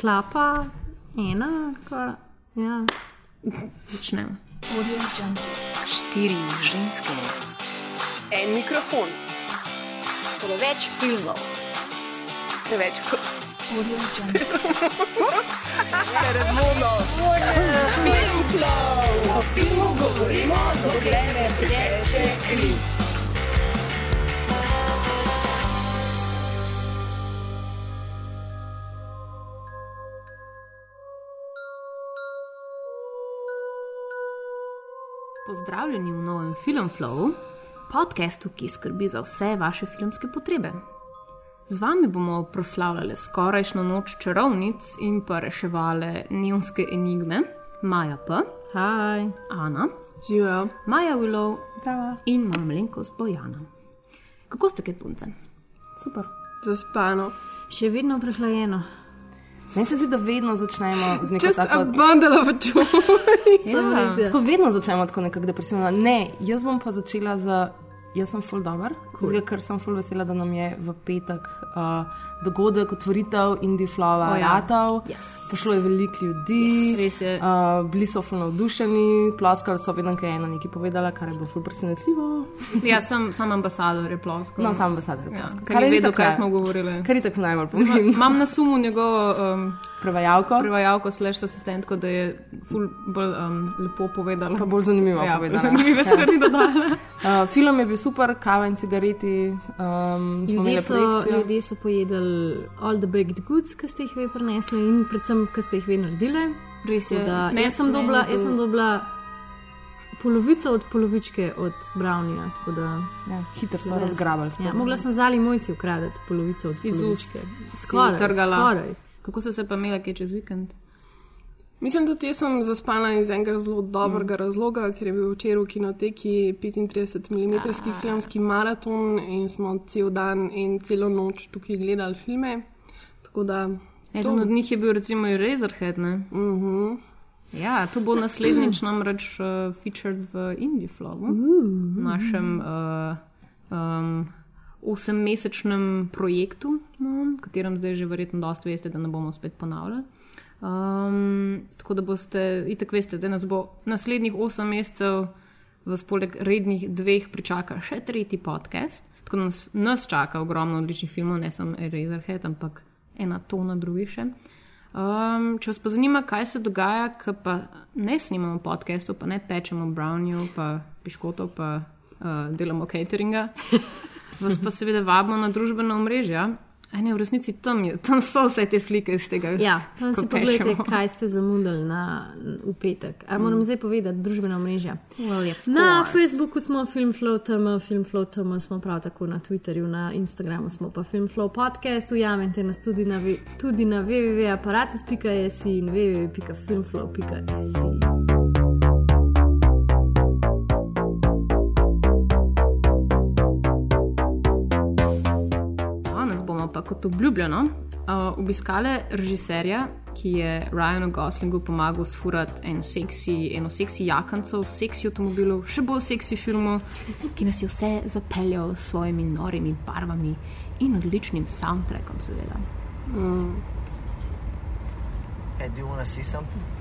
klapa, ena, kar, ja. Začnemo. Štiri ženske. En mikrofon, Preveč filmov. preveč Audio Jungle. razvodno. O filmu govorimo, dokler ne teče kri. Pozdravljeni v novem Filmflow, podkastu, ki skrbi za vse vaše filmske potrebe. Z vami bomo proslavljali skorajšno noč čarovnic in pa reševali neonske enigme, Maja P., Haj. Ana, Živijo. Maja Willow Prava. in moja malenkost Bojana. Kako ste, kaj punce? Super. Zaspano. Še vedno prehlajeno. Meni se zdi, da vedno začnemo z neko Just tako. bundle of joy. Ja. Tako vedno začnemo tako nekako depresivno. Ne, jaz bom pa začela z. Jaz sem full dobr, cool. zato ker sem full vesela, da nam je v petek uh, dogodek, otvoritev Indie Flava, O oh, ja. Ratav. Yes. Prišlo je veliko ljudi, Yes. Je. Uh, bili so full navdušeni, ploskali so, vedno, ker je ena nekaj povedala, kar je bilo full presenetljivo. Ja, sem, sem ambasador, je ploskal. No, sam ambasador je Ja, ploskal. ker ni vedel, itak kaj naj- smo govorili. Kar je tako najbolj pomembno. Imam na sumu njegovo um, Prevajalko, prevajalko, slash asistentko, da je ful bolj um, lepo povedala. pa bolj zanimivo Ja, povedala. zanimive stvari dodala. Uh, film je bil super, kava in cigareti. Um, Ljudje so, ljudje so pojedli all the baked goods, ki ste jih vi prinesli in predvsem, ki ste jih vi naredili. Res je. Da, jaz, sem dobila, jaz sem dobila polovico od polovičke od Brownija. tako Da, Ja, hitro so res. razgrabili. Ja, mogla sem zali mojci ukradeti polovico od Iz polovičke. ust Skoraj. Kako ste se pa imeli, kaj čez vikend? Mislim, da jaz sem zaspana iz enega zelo dobrega mm. razloga, ker je bil včeraj v kinoteki 35 mm filmski maraton in smo cel dan in celo noč tukaj gledali filme. Tako da. Eden od njih je bil recimo Razorhead. Ne? Uh -huh. Ja, to bo naslednjič namreč uh, featured v Indie Flowu, našem uh, um, osemmesečnem projektu, no, katerem zdaj že verjetno dosti veste, da ne bomo spet ponavljali. Um, tako da boste, itek veste, da nas bo naslednjih osem mesecev, vas poleg rednih dveh, pričaka še tretji podcast. Tako da nas, nas čaka ogromno odličnih filmov, ne samo Razorhead, ampak ena tona drugih še. Um, če vas pa zanima, kaj se dogaja, ko pa ne snimamo podcastov, pa ne pečemo brownijev, pa piškotov, pa uh, delamo cateringa, vas pa seveda vabimo na družbena omrežja. A ne, v resnici tam, je, tam so vse te slike iz tega. Ja, ko si pogledajte, kaj ste zamudili na, v petek. A moram zdaj povedati, družbena mreža. Well, yeah, Na course. Facebooku smo Filmflow, tam Filmflow, tam smo prav tako na Twitterju, na Instagramu smo pa Filmflow podcast, ujamete nas tudi na, tudi na www.aparatus.js in www.filmflow.js. Bomo pa kot obljubljeno uh, obiskali režiserja, ki je Ryanu Goslingu pomagal sfurati en seksi, eno seksi jakanco, seksi avtomobilov, še bolj seksi filmu, ki nas je vse zapeljal s svojimi norimi barvami in odličnim soundtrackom, seveda. Hey, do you want to see something?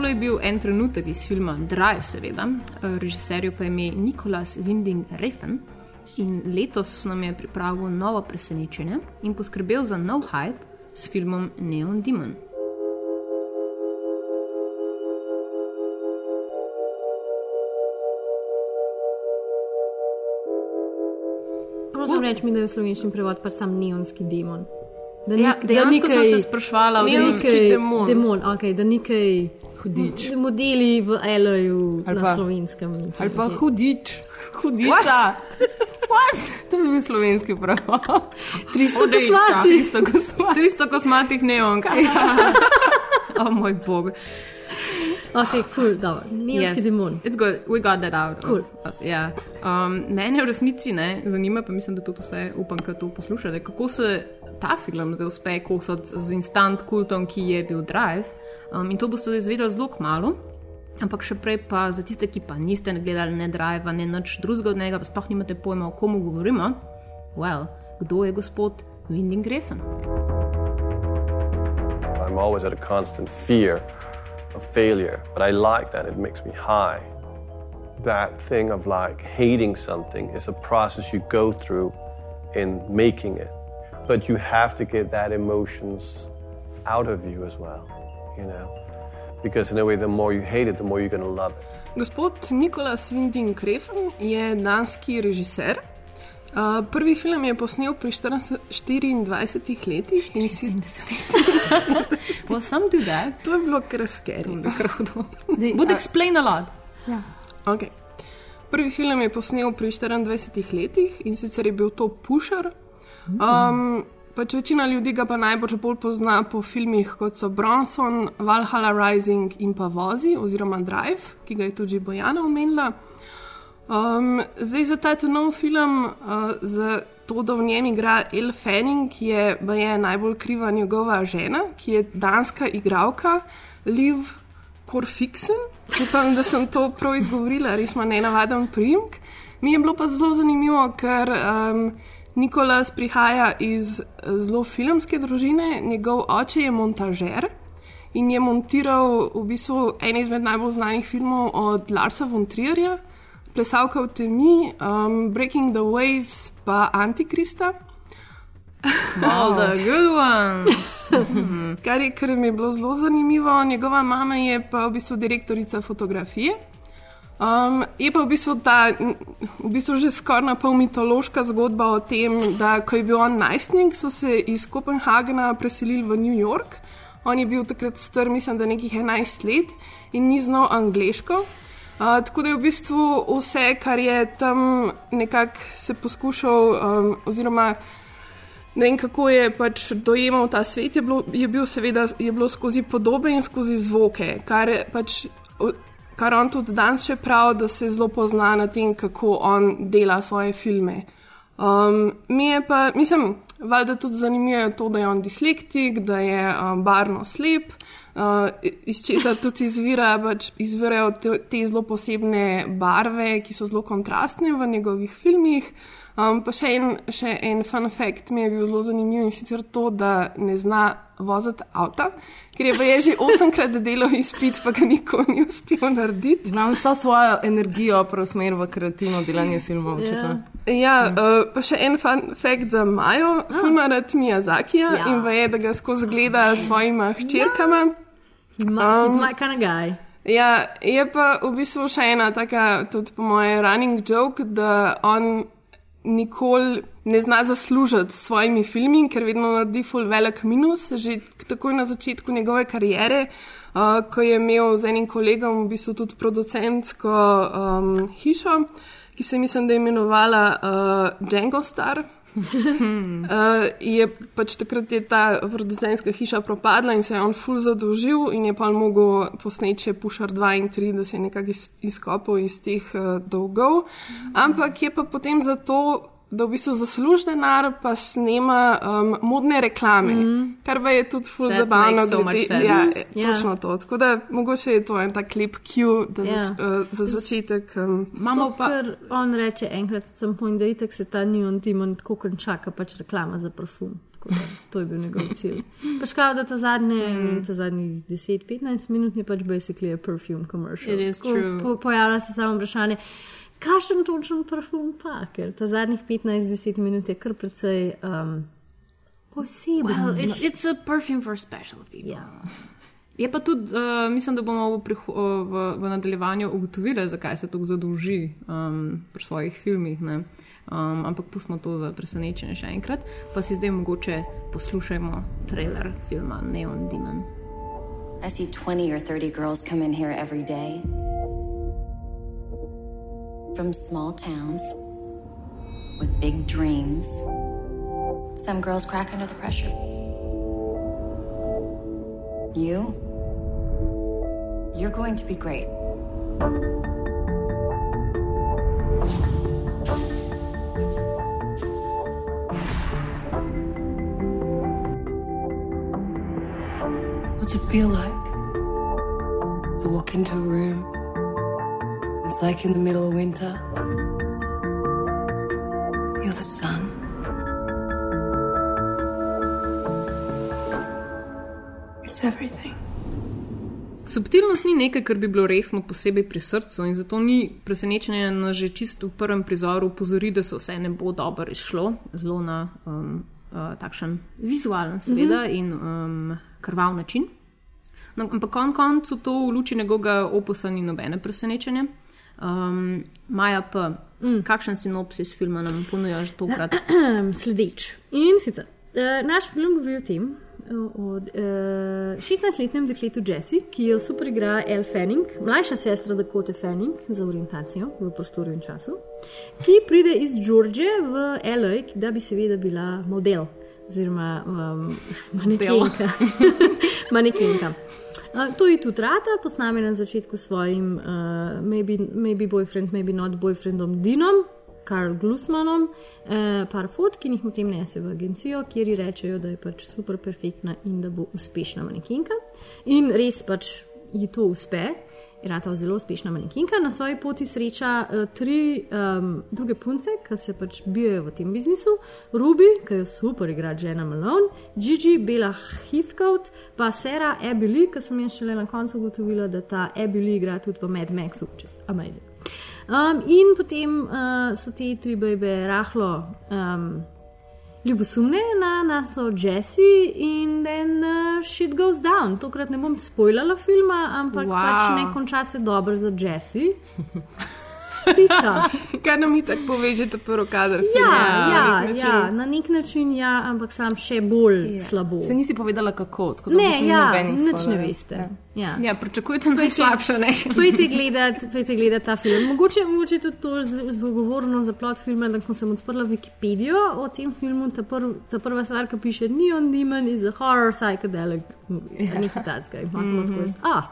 Tole je bil en trenutek iz filma Drive, seveda. Eh, Režiserju pa je ime Nikolas Winding Refn. In letos nam je pripravil novo presenečenje in poskrbel za nov hype s filmom Neon Demon. Prosim, reči mi, da je v slovenščini prevod pa sam neonski demon. Da Ja, ni- da dejansko ni sem kaj- se sprašvala da ni kaj- demon. demon okay, da ni kaj Hudič. modeli v Eloju Ali na pa- slovenskem. Ali pa hudič. Hudiča. To bi bil slovenski prevod. 300 Hudiča. kosmati. Isto kot smo. 300 kosmatih neonk. o moj bog. Ok, cool, dobro. Nijski yes. demon. It's good, we got that out. Cool. Us, yeah. um, mene v resnici ne zanima, pa mislim, da tudi vse upam, da to poslušate, kako se ta film zdaj uspe kosati z instant kultom, ki je bil Drive. Um, in to boste izvedeli zelo malo. Ampak še prej, pa za tiste, ki pa niste gledali ne Drive, ne nič drugega od njega, pa sploh nimate pojma, o komu govorimo. Well, kdo je gospod Winding Grefen? I'm always at a constant fear of failure, but I like that. It makes me high. That thing of like hating something is a process you go through in making it, but you have to get that emotions out of you as well, you know? Because in a way, the more you hate it, the more you're going to love it. Gospod Nikolaus Winding Refn je danski režiser. Uh, prvi film je posnel pri 40, 24 letih in si 70. well, some do that. To je bilo kar skeri. Would explain a lot. Ja. Okay. Prvi film je posnel pri 24 letih in sicer je bil to Pusher. Um, pač večina ljudi ga pa najbolj bolj pozna po filmih kot so Bronson, Valhalla Rising in pa Vozi oziroma Drive, ki ga je tudi Bojana omenila. Um, zdaj za ta nov film, uh, za to, da v njem igra El Fanning, ki je, je najbolj kriva njegova žena, ki je danska igralka, Liv Korfiksen. Upam, da sem to prav izgovorila, res ima nenavaden primek. Mi je bilo pa zelo zanimivo, ker um, Nikolas prihaja iz zelo filmske družine, njegov oče je montažer. In je montiral v bistvu en izmed najbolj znanih filmov od Larsa von Trierja, plesalka v temi, um, Breaking the Waves, pa Antikrista. All the good ones. kar, je, kar mi je bilo zelo zanimivo, njegova mama je pa v bistvu direktorica fotografije. Um, je pa v bistvu ta, v bistvu že skoraj na pol mitološka zgodba o tem, da ko je bil on najstnik, so se iz Kopenhagna preselili v New York. On je bil takrat star, mislim, da nekih 11 let in ni znal angliško. Uh, tako da je v bistvu vse, kar je tam nekako se poskušal, um, oziroma ne vem, kako je pač dojemal ta svet, je bilo, je bil seveda je bilo skozi podobe in skozi zvoke, kar, pač, kar on tudi danes še pravi, da se zelo pozna na tem, kako on dela svoje filme. Um, mi je pa, mislim, valjda tudi zanimivo to, da je on dislektik, da je um, barno slep. Uh, iz česar tudi izvira, pač izvirajo te, te zelo posebne barve, ki so zelo kontrastne v njegovih filmih. Um, pa še en, še en fun fact mi je bil zelo zanimiv in sicer to, da ne zna voziti avta, ker je pa je že osemkrat delal izpit, pa ga nikoli ni uspel narediti. Znam vsa svojo energijo preusmeriti v kreativno delanje filmov. Ja. Ja, uh, pa še en fun fact za Majo, ah. filmarat Miyazakija Ja. in ve, da ga skozi gleda s svojima hčerkama. Ma, he's Um, my kind of guy. Ja, je pa v bistvu še ena taka, tudi po mojem, running joke, da on nikoli ne zna zaslužiti s svojimi filmi, ker vedno naredi full velik minus. Že takoj na začetku njegove kariere, uh, ko je imel z enim kolegom v bistvu tudi producentsko um, hišo, ki se mislim, da je imenovala uh, Django Star. Uh, je pač takrat je ta producentska hiša propadla in se je on ful zadolžil, in je pa mogel posneči še Pušar 2 in 3, da se je nekako iz, izkopal iz teh uh, dolgov. Ampak je pa potem zato, da v bistvu zasluži denar, pa snema um, modne reklame, mm. kar pa je tudi ful zabavno. so glede-. Ja, Ja. točno to. Tako da mogoče je to en tak lep cue da Ja. zač, uh, za začetek. Um, Imamo pa. kar on reče enkrat, sem point, da itek se ta Neon Demon tako konča, pač reklama za parfum. Da, to je bil njegov cilj. Pač kao, da ta zadnje, mm. ta zadnjih 10-15 minut je pač basically a perfume commercial. It is Tako true. Po, pojavlja se samo vprašanje, kakšen točen parfum pa, ker ta zadnjih 15-10 minut je kar precej um, poseben. Well, it's, it's a perfume for special people. Ja. Je pa tudi, uh, mislim, da bomo v, v, v nadaljevanju ugotovili, zakaj se tako zadolži um, pri svojih filmih. ne. Um, ampak pustimo to za presenečenje še enkrat, pa si zdaj mogoče poslušajmo trailer filma Neon Demon. I see 20 or 30 girls come in here every day from small towns with big dreams. Some girls crack under the pressure. You? You're going to be great. What's it feel like to walk into a room? It's like in the middle of winter. You're the sun. It's everything. Subtilnost ni nekaj, kar bi bilo refno posebej pri srcu in zato ni presenečenje, da že čisto v prvem prizoru upozori, da se vse ne bo dobro izšlo, zelo na um, uh, takšen vizualen, seveda, mm -hmm. in um, krvav način. No, ampak kon koncu to v luči njegovega opusa ni nobene presenečenje. Um, Maja, pa, mm. kakšen sinopsis filma nam ponujaš tokrat? Sledeč. In sicer, uh, naš film govori o tem, o uh, 16-letnem dekletu Jessie, ki jo super igra Elle Fanning, mlajša sestra Dakota Fanning za orientacijo v prostoru in času, ki pride iz Georgije v LA, da bi seveda bila model oziroma um, manekenka. manekenka. Uh, to je tudi rata, posname na začetku s svojim, uh, maybe, maybe boyfriend, maybe not boyfriendom Dinom, Karl Glusmanom, uh, par fotk, ki jih potem nese v agencijo, kjer ji rečejo, da je pač super perfektna in da bo uspešna manekenka. In res pač ji to uspe. Je rata zelo uspešna manekenka, na svoji poti sreča uh, tri um, druge punce, ki se pač bijajo v tem biznisu: Ruby, ki jo super igra Jenna Malone, Gigi, Bela Heathcote, pa Sara Abby, ki sem jaz šele na koncu ugotovila, da ta Abby igra tudi v Mad Maxu, čez Amazing. Um, in potem uh, so te tri bebe rahlo um, ljubosumne na nas, Jesse, in then uh, shit goes down. Tokrat ne bom spoilala filma, ampak wow. pač ne konča se dobro za Jesse. Kaj nam mi tako povežete, prvo kader? Ja, ja, nek ja, na nek način ja, ampak sam še bolj ja. slabo. Se nisi povedala, kako? Ne, ja, nič ne veste. Ja. Ja. Ja, pričakujete najslabše. Pojdite gledati gledat ta film. Mogoče, mogoče tudi to zagovorno za plot filma, da ko sem odprla Wikipedijo o tem filmu, ta, prv, ta prva stvar, ki piše Neon Demon is a horror psychedelic movie. Ja. Nekaj takega. Mm -hmm. Ah,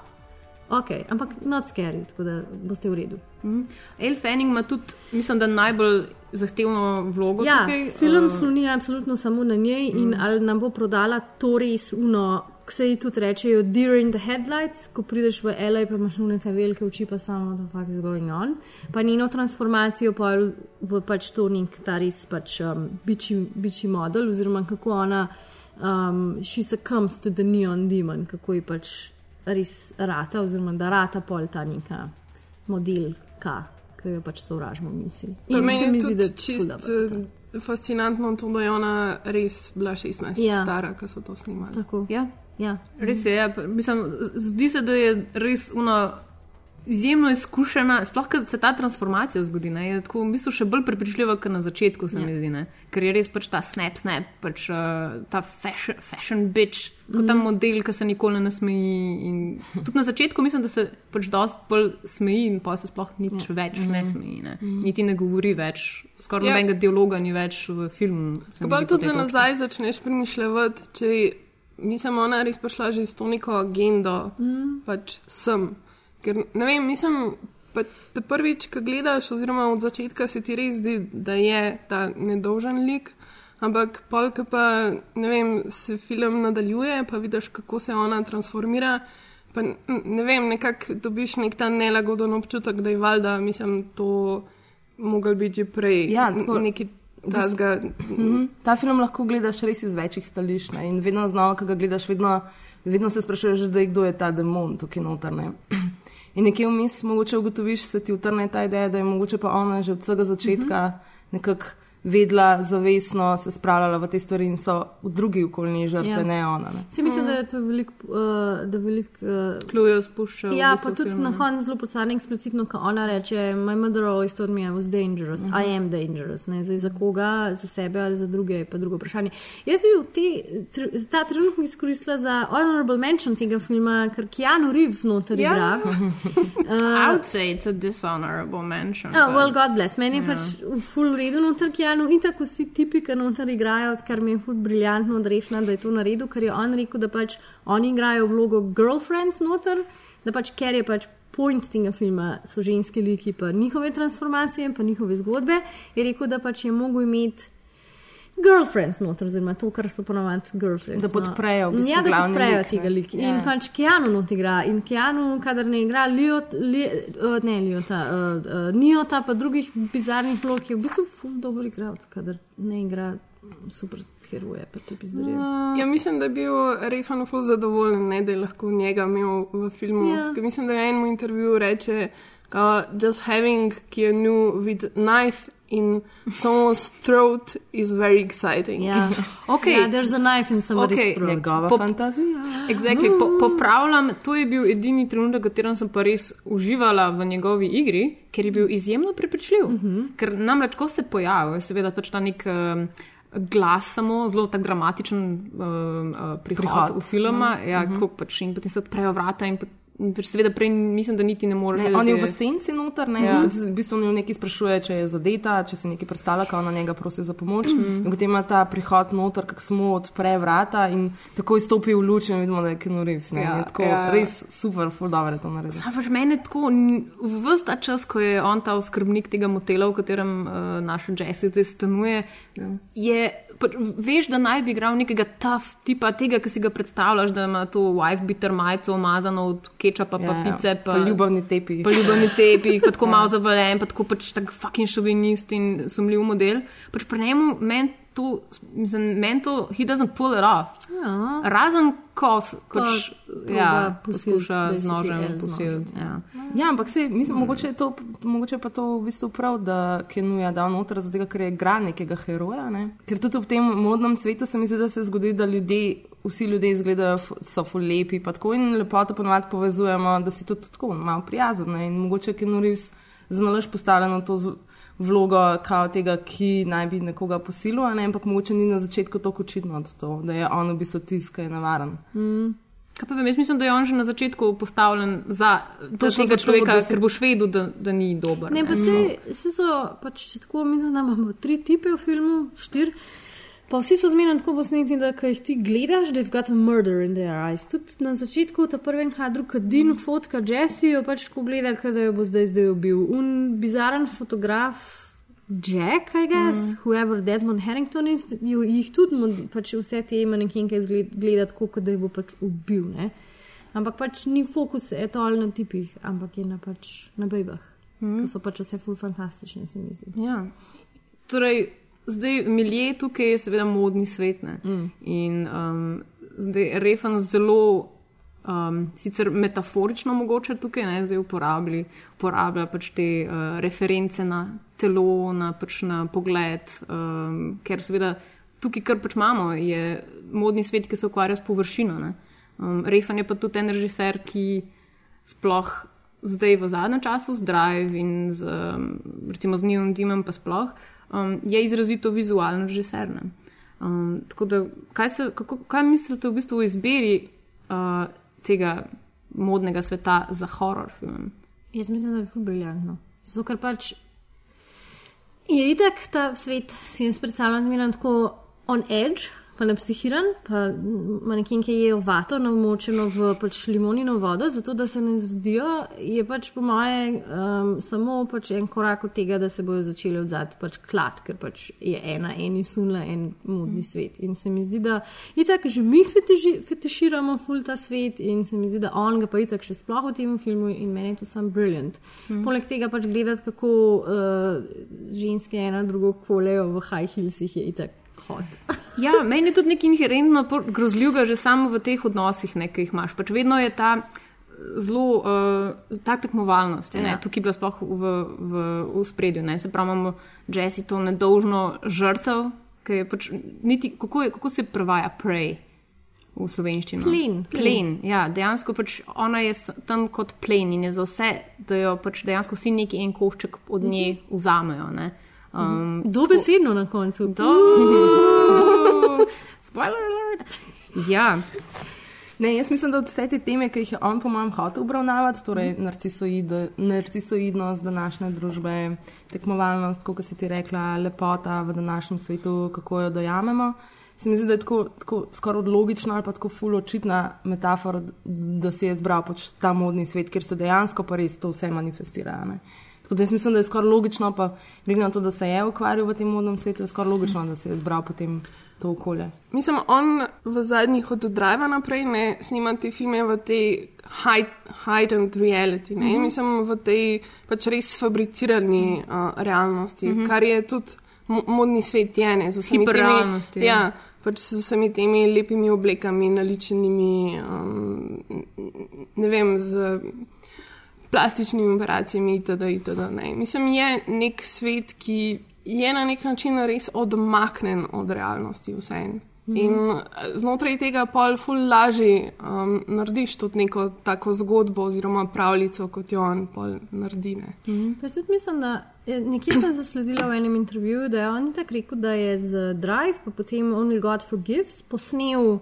ok, ampak not scary, tako da boste v redu. Mm. El Fanning ima tudi, mislim, da najbolj zahtevno vlogo. Ja, tukaj. film uh, sloni absolutno samo na njej mm. in ali nam bo prodala to res uno. Se ji tudi rečejo, deer in the headlights, ko prideš v L.A., pa imaš nune te velike oči, pa samo to fakt is going on. Pa njeno transformacijo pa v pač to nek ta res pač um, biči, biči model, oziroma kako ona, um, she succumbs to the neon demon, kako ji pač res rata, oziroma da rata pol ta neka modelka, ki jo pač sovražimo mi vsi. In meni se mi zdi, da je čisto fascinantno to, da je ona res bila 16, ja. stara, ko so to snimali. Tako. Ja. Ja. Res je, ja. Mislim, zdi se, da je res uno. Izjemno izkušena, sploh ko se ta transformacija zgodi, ne, je tako v bistvu še bolj prepričljiva, kot na začetku, se ja. mi zdi, ne, ker je res pač ta snap, snap, pač uh, ta fashion, fashion bitch, kot mm. ta model, ki se nikoli ne smeji. Tudi na začetku mislim, da se pač dosti bolj smeji in pa se sploh nič ja. več mm. ne smeji, ne. mm. niti ne govori več, skoraj ja. nobenega dialoga ni več v filmu. Ko tudi nazaj začneš premišljati, če mislim, ona res prišla že s to neko agendo, mm. pač sem. Ker ne vem, mislim, da te prvič, ki gledaš, oziroma od začetka se ti res zdi, da je ta nedolžen lik. Ampak, polk pa ne vem, se film nadaljuje, pa vidiš, kako se ona transformira. Pa, ne vem, nekako dobiš nek ta nelagoden občutek, da je valjda, mislim, to mogel biti že prej. Ja, tako neki. Zga, mhm. Ta film lahko gledaš res iz večjih stališč in vedno znova, ko ga gledaš, vedno, vedno se sprašuješ, kdo je ta demon tukaj noter. Ne? In nekje vmes mogoče ugotoviš, se ti utrne ta ideja, da je mogoče pa ona že od vsega začetka mm -hmm. nekako vedla, zavestno se spravljala v te stvari in so v drugi okolini žrtve, ja. ne ona. Ne. Si mislim, mm. da je to veliko, uh, da veliko uh, klujev spušča. Ja, pa tudi film, na koncu zelo poceni eksplicitno, ko ona reče: My mother always told me I was dangerous, mm -hmm. I am dangerous. Ne, zdaj, za koga, za sebe ali za druge, je pa drugo vprašanje. Jaz bi te, tr, ta trenutek izkoristila za honorable mention tega filma, ker Keanu Reeves noter ja. igra. uh, I would say it's a dishonorable mention. Oh, well, God bless. Meni je yeah. pač v full redu noter Keanu. Anu, in tako vsi tipi, ki noter igrajo, kar mi je ful briljantno odrešeno, da je to naredil, ker je on rekel, da pač oni igrajo vlogo girlfriends noter, da pač ker je pač point tega filma, so ženske liki, pa njihove transformacije, pa njihove zgodbe, je rekel, da pač je mogel imeti. Girlfriends, noter, oziroma to, kar so ponovadi girlfriends. Da podprejo, v bistvu, ja, da podprejo lik, tega lika. Ja. In pač Keanu not igra. In Keanu, kadar ne igra Liot, li, uh, ne Liota, uh, uh, Niota, pa drugih bizarnih vlog, je v bistvu ful dober igralec, kadar ne igra super heroje, pa te pizdarje. Ja, mislim, da je bil Refan ful zadovoljen, ne, da je lahko njega imel v filmu. Ja. Ker Mislim, da je v enem intervjuju reče, da just having Keanu with knife in someone's throat is very exciting. Ja, Okej. ja, there's a knife in somebody's Okej, throat. Njegova Po- fantazija. Exactly. Po, popravljam, to je bil edini trenutek, v katerem sem pa res uživala v njegovi igri, ker je bil izjemno prepričljiv. Uh -huh. Ker namreč, ko se pojavil, je seveda pač ta nek um, glas, samo zelo tak dramatičen um, uh, prihod, Prihod, v filma, ja, uh -huh. pač, in potem se odprejo vrata. In, seveda prej mislim, da niti ne moreš. Ne, on je v senci noter, ne, Ja. ja. v bistvu v neki sprašuje, če je zadeta, če se nekaj predstavlja, kao na njega prosi za pomoč. Mm -hmm. In potem ima ta prihod noter, kako samo odpre vrata in takoj stopi v luč in vidimo, da je Keanu Reeves. Ne, Ja, ja, je tako, ja. ja. Res super, full dobro je to naredil. Sam pač meni tako, vse ta čas, ko je on ta skrbnik tega motela, v katerem uh, naša Jessie zdaj stanuje, je, pač, veš, da naj bi igral nekega tough tipa, tega, ki si ga predstavljaš, da ima to wife bitter majico umazano od kečapa, pa pice, pa, pa ljubavni tepi. pa ljubavni tepi, pa tako malo zavaljen, pa tako pač tak fucking šovinist in sumljiv model. Pač pri njemu meni to, mislim, meni to, he doesn't pull it off. Ja. Razen ko s- pač, ja, poskuša z nožem posiliti. ja. Ja. Ja, ampak se, mislim, mogoče, je to, mogoče je pa to v bistvu prav, da Kenuja da noter, zato ker je igra nekega heroja. Ne? Ker tudi v tem modnem svetu se mi zdi, da se zgodi, da ljudje, vsi ljudje izgledajo, so ful lepi, pa tako in lepoto ponovadi povezujemo, da si tudi tako malo prijazen. Ne? In mogoče Keanu Reeves za nalaž postavljeno to vlogo kao tega, ki naj bi nekoga posilil, a ne? ampak mogoče ni na začetku tako očitno, to, da je on v bistvu tisti, ki je nevaren. Kaj pa vem, jaz mislim, da je on že na začetku postavljen za za Točno tega zato, človeka, da se- ker boš vedel, da, da ni dober. Ne, pa se, se so pač tako, mislim, da imamo tri tipe v filmu, štiri. Pa vsi so zmerno tako posneti, da ko jih ti gledaš, da je got a murder in their eyes. Tudi na začetku, ta prvem kadru, kad Din fotka Jessie, jo pač ko gleda, da jo bo zdaj zdaj ubil. Un bizaren fotograf. Jack, I guess, mm. whoever Desmond Harrington is, ju- jih tudi mod- pač vse te manekenke zgled- gleda tako, kot da jih bo pač ubil. Ne? Ampak pač ni fokus etol na tipih, ampak je na, pač, na bejbah, mm. ki so pač vse ful fantastične, se mi zdi. Ja. Torej, zdaj milje tukaj je seveda modni svet. Mm. In um, zdaj Refan zelo. Um, sicer metaforično mogoče tukaj ne, zdaj uporablja, uporablja pač te uh, reference na telo, na, pač na pogled, um, ker seveda tukaj, kar pač imamo, je modni svet, ki se ukvarja s površino. ne. Um, Refan je pa tudi en režiser, ki sploh zdaj v zadnjem času z Drive in z, um, recimo z Neon Dimom, pa sploh, um, je izrazito vizualen režiser. ne. Um, tako da, kaj, se, kako, kaj mislite v bistvu o izbiri uh, tega modnega sveta za horror film? Jaz mislim, da je ful briljantno. Zato, ker pač je itak ta svet, si jaz predstavljam, zmerno tako on edge. Pa napsihiran, pa manekin, ki je vato namočeno v pač limonino vodo, zato da se ne zdijo, je pač po moje um, samo pač en korak od tega, da se bodo začeli odzati pač klad, ker pač je ena, eni sunla, en modni svet. In se mi zdi, da itak že mi feteži, feteširamo ful ta svet in se mi zdi, da on ga pa itak še sploh v tem filmu in meni je to sam briljant. Mm. Poleg tega pač gledati, kako uh, ženske ena drugo kolejo v high heelsih je itak hot. Ja, meni je tudi nekaj inherentno grozljivega že samo v teh odnosih, ne, ki jih imaš. Pač vedno je ta zelo uh, ta tekmovalnost, je, ne, Ja. tukaj je bila sploh v, v, v spredju. Ne. Se pravi, imamo Jessie to nedolžno žrtev, ki je pač niti, kako, je, kako se prevaja prej. V slovenščini. Plen, plen. Ja, dejansko pač ona je tam kot plen in je za vse, da jo pač dejansko vsi neki en košček od nje vzamejo. Ne. Um, Dobesedno na koncu. To. Spoiler alert. Ja, Ne, jaz mislim, da od vse te teme, ki jih je on, po mojem, hotel obravnavati, torej narcisoid, narcisoidnost današnje družbe, tekmovalnost, kot si ti rekla, lepota v današnjem svetu, kako jo dojamemo, se mi zdi, da je tako, tako skoraj logična ali pa tako ful očitna metafora, da si je izbral pač ta modni svet, kjer se dejansko pa res to vse manifestira. Ne? Tako da jaz mislim, da je skoraj logično, pa glede na to, da se je ukvarjal v tem modnem svetu, je skoraj logično, da se je izbral potem to okolje. Mislim, on v zadnjih od Drive naprej ne snima te filme v tej heightened reality, ne? Mhm. mislim v tej pač res fabricirani uh, realnosti, Mhm. kar je tudi mo modni svet je, ne, z vsemi temi, ja. ja, pač z vsemi temi lepimi oblekami, naličenimi, um, ne vem, z plastičnimi operacijami itd. itd. Ne. Mislim, je nek svet, ki je na nek način res odmaknen od realnosti vseeno. In eh, znotraj tega pol ful lažje um, narediš tudi neko tako zgodbo oziroma pravljico, kot jo on pol naredi. Ne. Pa jaz tudi mislim, da je- nekje sem zasledila v enem intervjuju, da je on tako rekel, da je z Drive, pa potem Only God Forgives, posnel,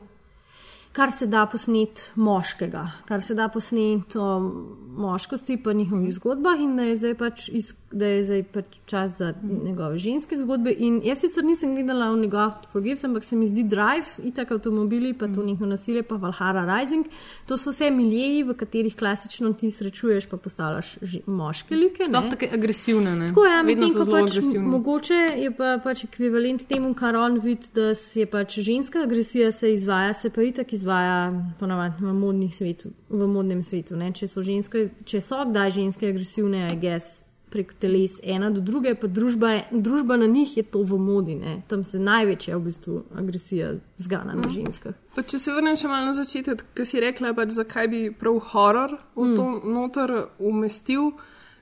kar se da posneti moškega, kar se da posneti o moškosti, pa njihovih zgodbah, in da je zdaj pač, iz, da je zdaj pač čas za njegove ženske zgodbe. In jaz sicer nisem gledala Only God Forgives, ampak se mi zdi Drive, itak avtomobili, pa to njihovo nasilje, pa Valhara Rising. To so vse miljeji, v katerih klasično ti srečuješ, pa postavljaš moške like. Sploh tako agresivne. Ne? Tako je, ja, medtem ko pač agresivne. mogoče je pa pač ekvivalent temu, kar on vidi, da se je pač ženska agresija se izvaja, se pa itak izvaja ponavadi v, modnih svetu, v modnem svetu. Ne? Če so, ženske, če so kdaj ženske agresivne, I guess, prek teles ena do druge, pa družba, je- družba na njih je to v modi. Ne? Tam se največja v bistvu agresija zgana na ženskah. Pa če se vrnem še malo na začetek, ki si rekla, pač, zakaj bi prav horor v to noter umestil.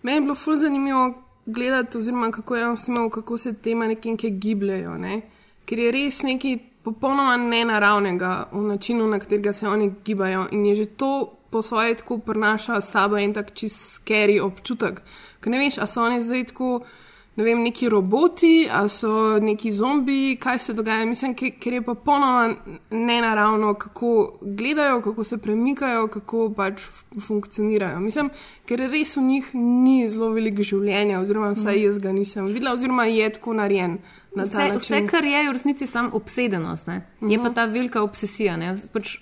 Meni je bilo ful zanimivo gledati, oziroma kako je on snimal, kako se te manekenke gibljajo. Ne? Ker je res nekaj popolnoma nenaravnega v načinu, na katerega se oni gibajo. In je že to po svoje tako prenaša s sabo en tak čist skeri občutek. Ker ne veš, a so oni zdaj tako ne vem, neki roboti, ali so neki zombiji, kaj se dogaja. Mislim, ke- ker je popolnoma nenaravno, kako gledajo, kako se premikajo, kako pač funkcionirajo. Mislim, ker res v njih ni zelo veliko življenja, oziroma vsaj jaz ga nisem videla, oziroma je tako narejen. na Vse, način. vse, kar je, je v resnici samo obsedenost, ne? je pa ta velika obsesija. ne. Pač,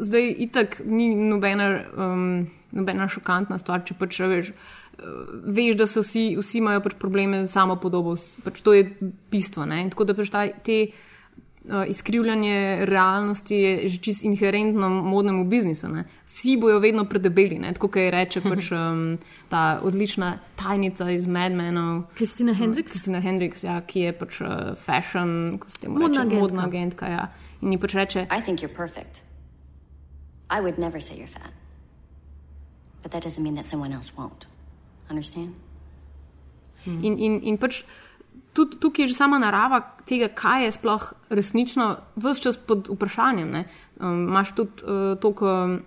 zdaj, itak ni nobena, um, nobena šokantna stvar, če pač veš. uh, Veš, da so vsi, vsi imajo pač probleme z samo podobo, pač to je bistvo. Ne? In Tako da pač ta, te uh, izkrivljanje realnosti je že čist inherentno modnemu biznisu. Ne? Vsi bojo vedno predebeli, ne? tako kot reče pač, um, ta odlična tajnica iz Mad Menov. Kristina Hendricks? Kristina Hendricks, ja, ki je pač uh, fashion, kako se temu Modna reče, agentka. modna agentka. Ja. In ji pač reče, I think you're perfect. I would never say you're fat. But that doesn't mean that someone else won't. Understand? In, in, in pač tudi tukaj je že sama narava tega, kaj je sploh resnično, vse čas pod vprašanjem. ne. Um, Imáš tudi uh, toliko, um,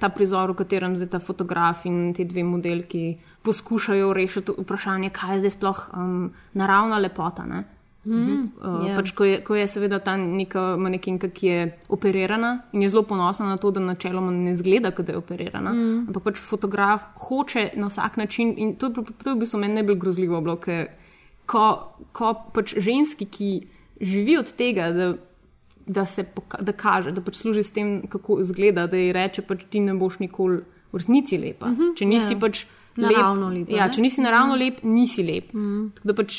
ta prizor, v katerem zdaj ta fotograf in te dve modelki poskušajo rešiti vprašanje, kaj je zdaj sploh um, naravna lepota. Ne? Uh, ja. pač, ko, je, ko je seveda ta neka manekenka, ki je operirana in je zelo ponosna na to, da načeloma ne zgleda, da je operirana. Mm. Ampak pač fotograf hoče na vsak način in to, to je v bistvu meni najbolj grozljivo. Bilo, ker ko, ko pač ženski, ki živi od tega, da, da se poka da kaže, da pač služi s tem, kako izgleda, da ji reče, pač ti ne boš nikoli v resnici lepa. Mm -hmm, če nisi ja. pač Naravno lep, ja, ne? če nisi naravno lep, nisi lep. Mm. Da pač,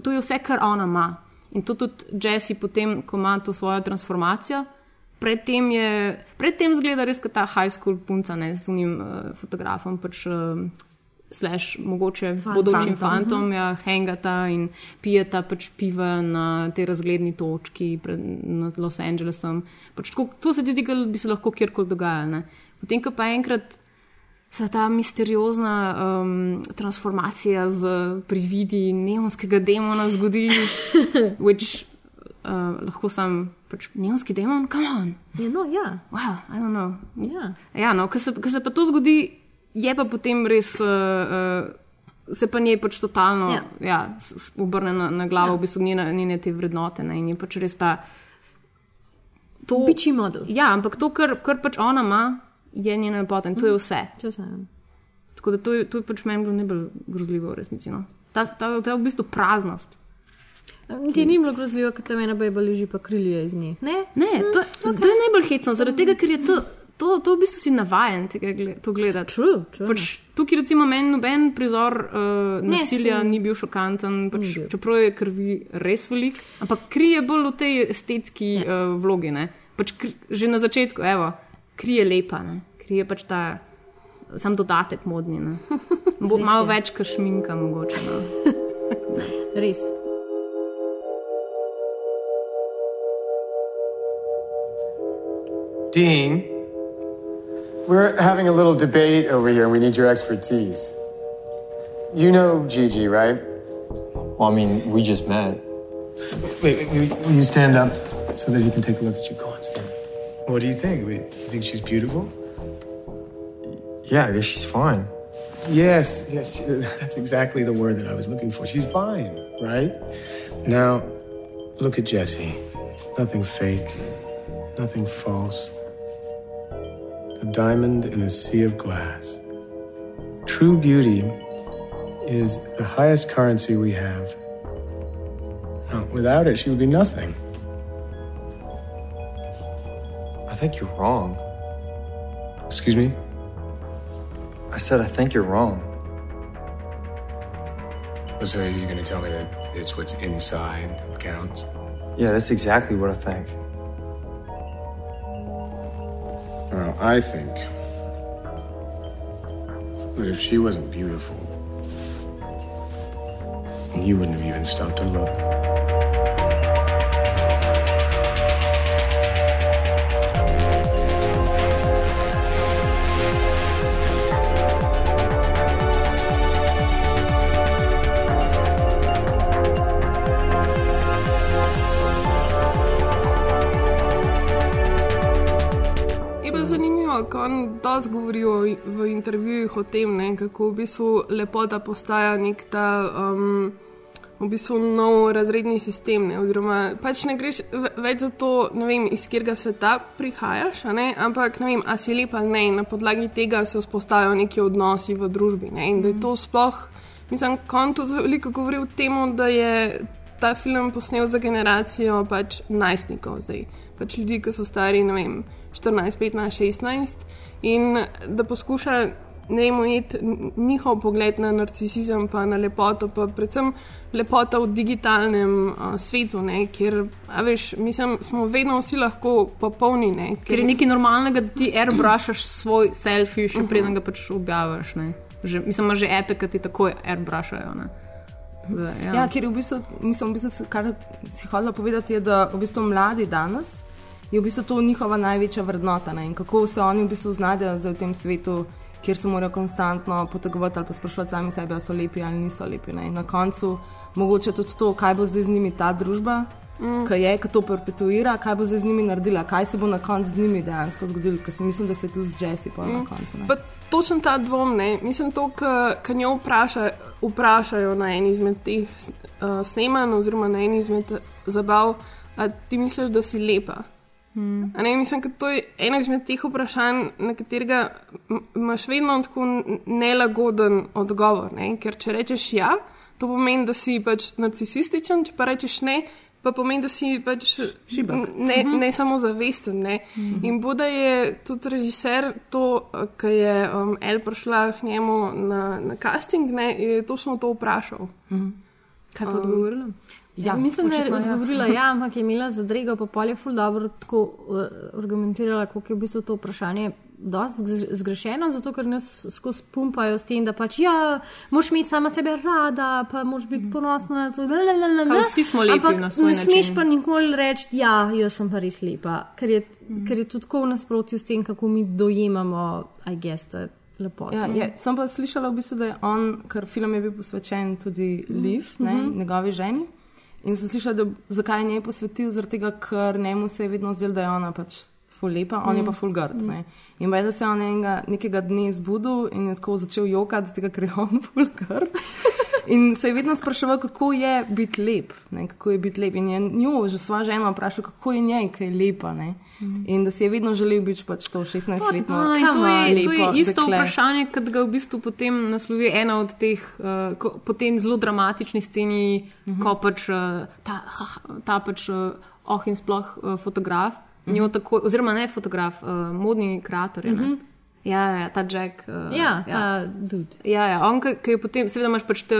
to je vse, kar ona ima. In to tudi Jesse, potem, ko ima to svojo transformacijo. Predtem, je, predtem zgleda res kot ta high school punca ne, z unim uh, fotografom, pač, uh, slash mogoče Fantom. bodočim fantom, ja, hengata in pijeta pač piva na tej razgledni točki pred Los Angelesom. Pač, tako, to se ti zdi, da bi se lahko kjerkoli dogajalo. ne. Potem, ko pa enkrat se ta misteriozna um, transformacija z prividi neonskega demona zgodi, which uh, lahko sem pač neonski demon, come on, Ja, no, ja. wow, I don't know. ja. Ja, no, ko se, ko se pa to zgodi, je pa potem res. Uh, uh, Se pa njej pač totalno Ja. ja. Obrne na, na glavo, ja. v bistvu njene, njene te vrednote. Ne, in je pač res ta. To, Biči model. ja, ampak to, kar, kar pač ona ima, je njena lepota in to je vse. Če se ne. Tako da to je, to je pač meni bilo najbolj grozljivo v resnici. No. Ta, ta, ta v bistvu praznost. Ti ni bilo grozljivo, ker tam ena beba leži pa krilje iz nje. Ne? Ne, to, okay. to je najbolj hecno, zaradi tega, ker je to, to, to v bistvu si navajen tega gle- to gledati. True, true. Pač, tukaj, recimo, meni noben prizor uh, Ne, nasilja saj- ni bil šokanten, pač, Ni bil. čeprav je krvi res velik, ampak kri je bolj v tej estetski uh, vlogi. Ne? Pač kri, že na začetku, evo, kri je lepa, ne? kri je pač ta. Sam dodatek modni. ne. Bo Res malo je. več kašminka, mogoče. No. Res. Dean, we're having a little debate over here and we need your expertise. You know Gigi, right? Well, I mean, we just met. Wait, wait, will you stand up so that he can take a look at you? Go on, stand. What do you think? Wait, do you think she's beautiful? Yeah, I guess she's fine. Yes, yes, she- that's exactly the word that I was looking for. She's fine, right? Now, look at Jessie. Nothing fake, nothing false. A diamond in a sea of glass. True beauty is the highest currency we have. Now, without it, she would be nothing. Think you're wrong. Excuse me? I said, I think you're wrong. So, are you going to tell me that it's what's inside that counts? Yeah, that's exactly what I think. Well, I think that if she wasn't beautiful, you wouldn't have even stopped to look. Dosti govori o, v intervjujih o tem, ne, kako v bistvu lepota postaja nek ta. Um, V bistvu nov razredni sistem, ne, oziroma pač ne greš ve- več za to, vem, iz katerega sveta prihajaš, ampak ne vem, a si lepa ali ne, in na podlagi tega se vzpostajajo neki odnosi v družbi. Ne, in da je to sploh, mislim, kontu veliko govori o tem, da je ta film posnel za generacijo pač najstnikov zdaj, pač ljudi, ki so stari, ne vem, 14, 15, 16 in da poskuša. Ne n- njihov pogled na narcisizem, pa na lepoto, pa predvsem lepota v digitalnem uh, svetu, ne, kjer, a veš, mislim, smo vedno vsi lahko popolni. Ne, Ker je nekaj normalnega, da ti airbrushaš svoj selfie, še preden ga pač objaviš. ne. Že, mislim, ima že epe, ki ti takoj airbrushajo. ne. Da, Ja, ja ker je v bistvu, mislim, v bistvu, se- kar si hodila povedati, je, da v bistvu mladi danes je v bistvu to njihova največja vrednota ne? in kako se oni v bistvu znajdejo zdaj v tem svetu, kjer se morajo konstantno potegovati ali pa sprašovati sami sebe, ali so lepi ali niso lepi. Ne? In na koncu mogoče tudi to, kaj bo zdaj z njimi ta družba. Mm. Kaj je, ki to perpetuira, kaj bo zdaj z njimi naredila, kaj se bo na koncu z njimi dejansko zgodilo, ker si mislim, da se je tu z Jessi pa mm. na koncu. Ne? Pa točen ta dvom, ne? mislim, to, kar njo vpraša, vprašajo na eni izmed teh uh, snemanj, oziroma na eni izmed zabav, a ti misliš, da si lepa. Hmm. Ne, mislim, da to je eno izmed teh vprašanj, na katerega imaš vedno tako nelagoden odgovor. Ne? Ker če rečeš ja, to pomeni, da si pač narcisističen, če pa rečeš ne, pa pomeni, da si pač Šibek. ne, ne samo zavesten. Ne? In Buda je tudi režiser, to, ki je um, El prišla k njemu na, na casting, ne, je točno to vprašal. Kaj pa odgovorila? Ja, Mislim, da je ja. odgovorila, ja, ampak je imela zadrego, pa pol je ful dobro tako uh, argumentirala, kako je v bistvu to vprašanje dosti zgre- zgrešeno, zato ker nas skozi pumpajo s tem, da pač ja, moš imeti sama sebe rada, pa moš biti ponosna na to, da la, la, la. Kao vsi smo lepi ampak na svoj ne smeš način. pa nikoli reči, ja, jaz sem pa res lepa, ker je, ker je tudi tako v nasprotju s tem, kako mi dojemamo, aj geste. Lepoto. Ja, je, sem pa slišala, v bistvu, da je on, ker film je bil posvečen tudi Liv, ne, njegovi ženi. In sem slišala, da zakaj je njej posvetil, zaradi tega, ker njemu se je vedno zdelo, da je ona pač ful lepa, on je pa ful grd. ne. In baj, da se je on enega, nekega dne zbudil in je tako začel jokati, zato ker je on ful grd. In se je vedno spraševal, kako je biti lep. Ne, kako je biti lep. In je njo, že sva žena, vprašal, kako je njej, kaj je lepa. Ne. In da si je vedno želel biti pač to 16-letno. No, in to je, to je isto dekle. vprašanje, kot ga v bistvu potem naslovi ena od teh, uh, ko, po tem zelo dramatični sceni, uh -huh. ko pač uh, ta, ha, ta pač uh, oh in sploh uh, fotograf, uh -huh. tako, oziroma ne fotograf, uh, modni kreator. Uh -huh. Ja, ja, ta Jack. Uh, Ja, ta dude. Ja, ja, on, ki je potem, seveda imaš pač te,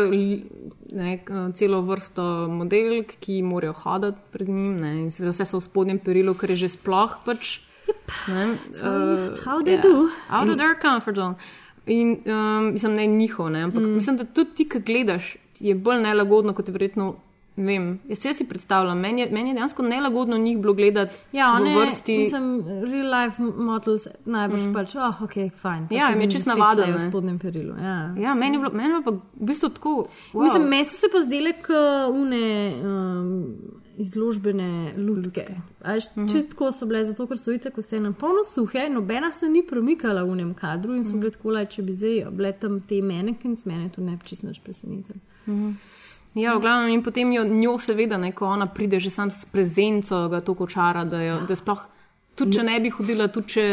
ne, k- celo vrsto modelk, ki morajo hoditi pred njim, ne, in seveda vse so v spodnjem perilu, ker je že sploh pač. Ne, uh, That's how they do. Out of their comfort zone. In um, mislim, ne njihov, ne, ampak mm. mislim, da tudi ti, ki gledaš, je bolj nelagodno, kot je verjetno. Ne Vem, jaz se si predstavljam, meni je, meni je dejansko nelagodno njih bilo gledati Ja, v one, vrsti. mislim, real life models najbrž mm. pač, oh, ok, fajn. pa Ja, jim je navaden, tule V ne. spodnjem perilu. Ja, Ja, meni je bilo, meni je pa v bistvu tako. Wow. Mislim, meni so se pa zdele kot une um, izložbene lutke. Až, uh Mhm. -huh. Čitko so bile, zato ker so itek vse na polno suhe, nobena se ni premikala v nem kadru in so Mhm. bile tako, like, če bi zdaj bile tam te manekins, mene to ne bi čisto nič presenetilo. Ja, v glavnem in potem jo njo seveda, ne, ko ona pride že sam s prezenco, ga to kočara, da, jo, da sploh, tudi če ne bi hodila, tudi če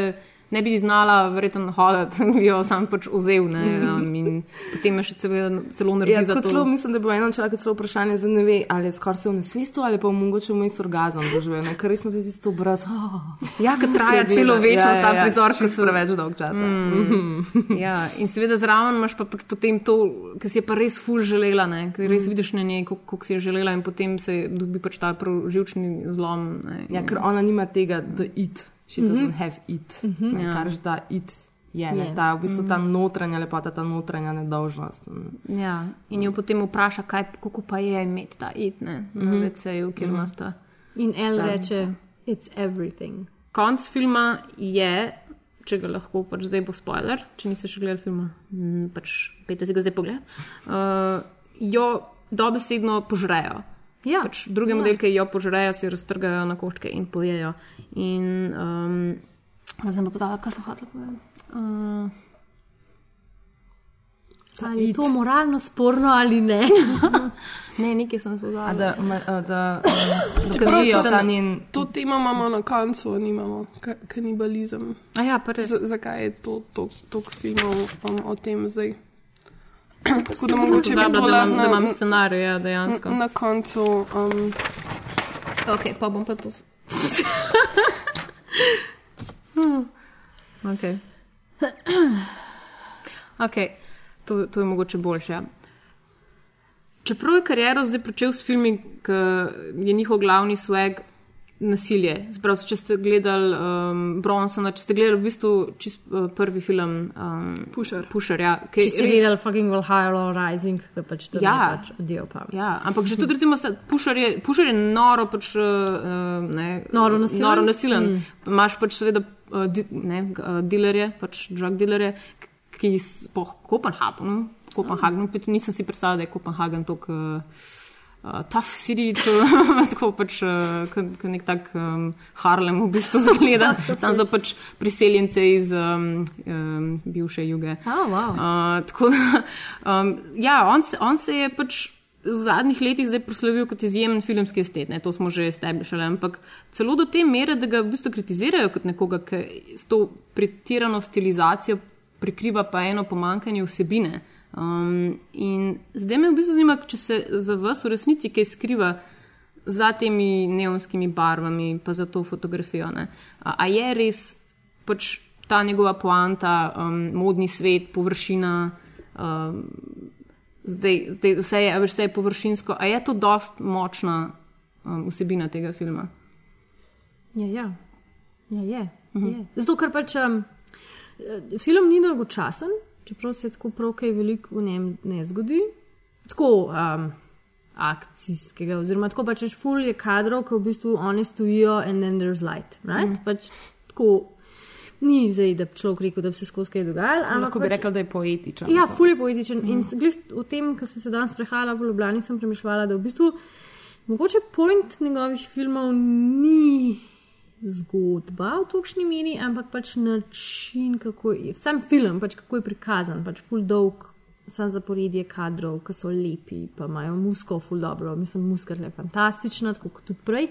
ne bi znala verjetno hoditi, bi jo sam pač vzel. Ne, um, in potem je še seveda zelo naredi Ja, celo, mislim, da bilo eno človek celo vprašanje, zdaj ne ve, ali je skoraj se v nesvestu ali pa mogoče vmes orgazem doživel, ne? ker res smo tisti to obraz. Oh, Ja, ki traja Ki je celo večnost, Ja, ta ja, ja, prizor, ki čisto preveč dolg časa. Mm. ja, in seveda zraven imaš pa pač potem to, ki si je pa res ful želela, ne, ker res vidiš na njej, kako si je želela in potem se dobi pač ta živčni zlom. Ne, Ja, ker ona nima tega, da it, she doesn't Mhm. have it, ne, Ja. kar že da it je, ne, Je. ta v bistvu ta Mhm. notranja lepota, ta notranja nedolžnost. Ja, in jo potem vpraša, kaj, kako pa je imeti ta it, ne, na Mhm. VC-ju, kjer ima sta. In El Ja. reče, it's everything. Konc filma je, če ga lahko, pač zdaj bo spoiler, če niste še gledali filma, pač pejte si ga zdaj pogled, uh, jo dobesedno požrejo. Ja. Pač druge Ja. modelke jo požrejo, si jo raztrgajo na koščke in pojejo. In um, zdaj sem pa podala, kaj sem hotela povedati. Uh, Ali je to moralno sporno ali ne? ne, nekaj sem podala. A da, ma- a da Čeprav dokazujejo ta njen. To temo imamo na koncu, nimamo ka kanibalizem. A ja, pa res. Z zakaj je to toliko filmov um, o tem zdaj? Tako da mogoče to da imam, lahko da imam na- scenarij, ja, dejansko. Na, na koncu. Um, Ok, pa bom pa to. ok. ok, to, to je mogoče boljše. ja. Čeprav je kariero zdaj začel s filmi, ki je njihov glavni swag nasilje. Sprav, če ste gledali um, Bronsona, če ste gledali v bistvu čist, uh, prvi film um, Pusher. Pusher ja, ki Če je ste res- gledali fucking Valhalla Rising, ki pač to Ja. je pač odijo pa. Ja, ampak že tudi, recimo, pušar je, pušar je noro, pač, uh, ne, Noro nasilen? Noro nasilen. Mm. Imáš pač seveda uh, di, ne, uh, dilerje, pač drug dilerje, ki s- po Kopenhagenu, Kopenhagenu, mm. nisem si predstavljal, da je Kopenhagen tako uh, uh, tough city, če, tako pač uh, kot nek tak um, Harlem v bistvu zgleda, sam za pač priseljence iz um, um, bivše juge. Oh, wow. Uh, tako da, um, ja, on se, on se je pač v zadnjih letih zdaj proslavil kot izjemen filmski estet, ne, to smo že establishali, ampak celo do te mere, da ga v bistvu kritizirajo kot nekoga, ki s to pretirano stilizacijo prikriva pa eno pomankanje vsebine. Um, in zdaj me v bistvu zanima, če se za vas v resnici kaj skriva za temi neonskimi barvami, pa za to fotografijo. ne. A, a je res pač ta njegova poanta, um, modni svet, površina, um, zdaj, zdaj vse, je, vse je površinsko. A je to dost močna um, vsebina tega filma? Ja, ja. ja je. je. Zato, ker pač um, film ni dolgočasen, čeprav se tako prav kaj veliko v njem ne zgodi. Tako um, akcijskega, oziroma tako pač češ ful je kadrov, ki v bistvu oni stojijo in then there's light. Right? Mm. Pač tako ni zdaj, da bi človek rekel, da bi se skozi kaj dogajalo. ampak Lahko bi pač- rekla, da je poetičen. Ja, ful je poetičen. Mm. In glih v tem, ko sem se danes prehajala po Ljubljani, sem premišljala, da v bistvu mogoče point njegovih filmov ni zgodba v točni meri, ampak pač način, kako je, sam film, pač kako je prikazan, pač ful dolg sam zaporedje kadrov, ki so lepi, pa imajo musko, ful dobro, mislim, muska je fantastična, tako kot tudi prej.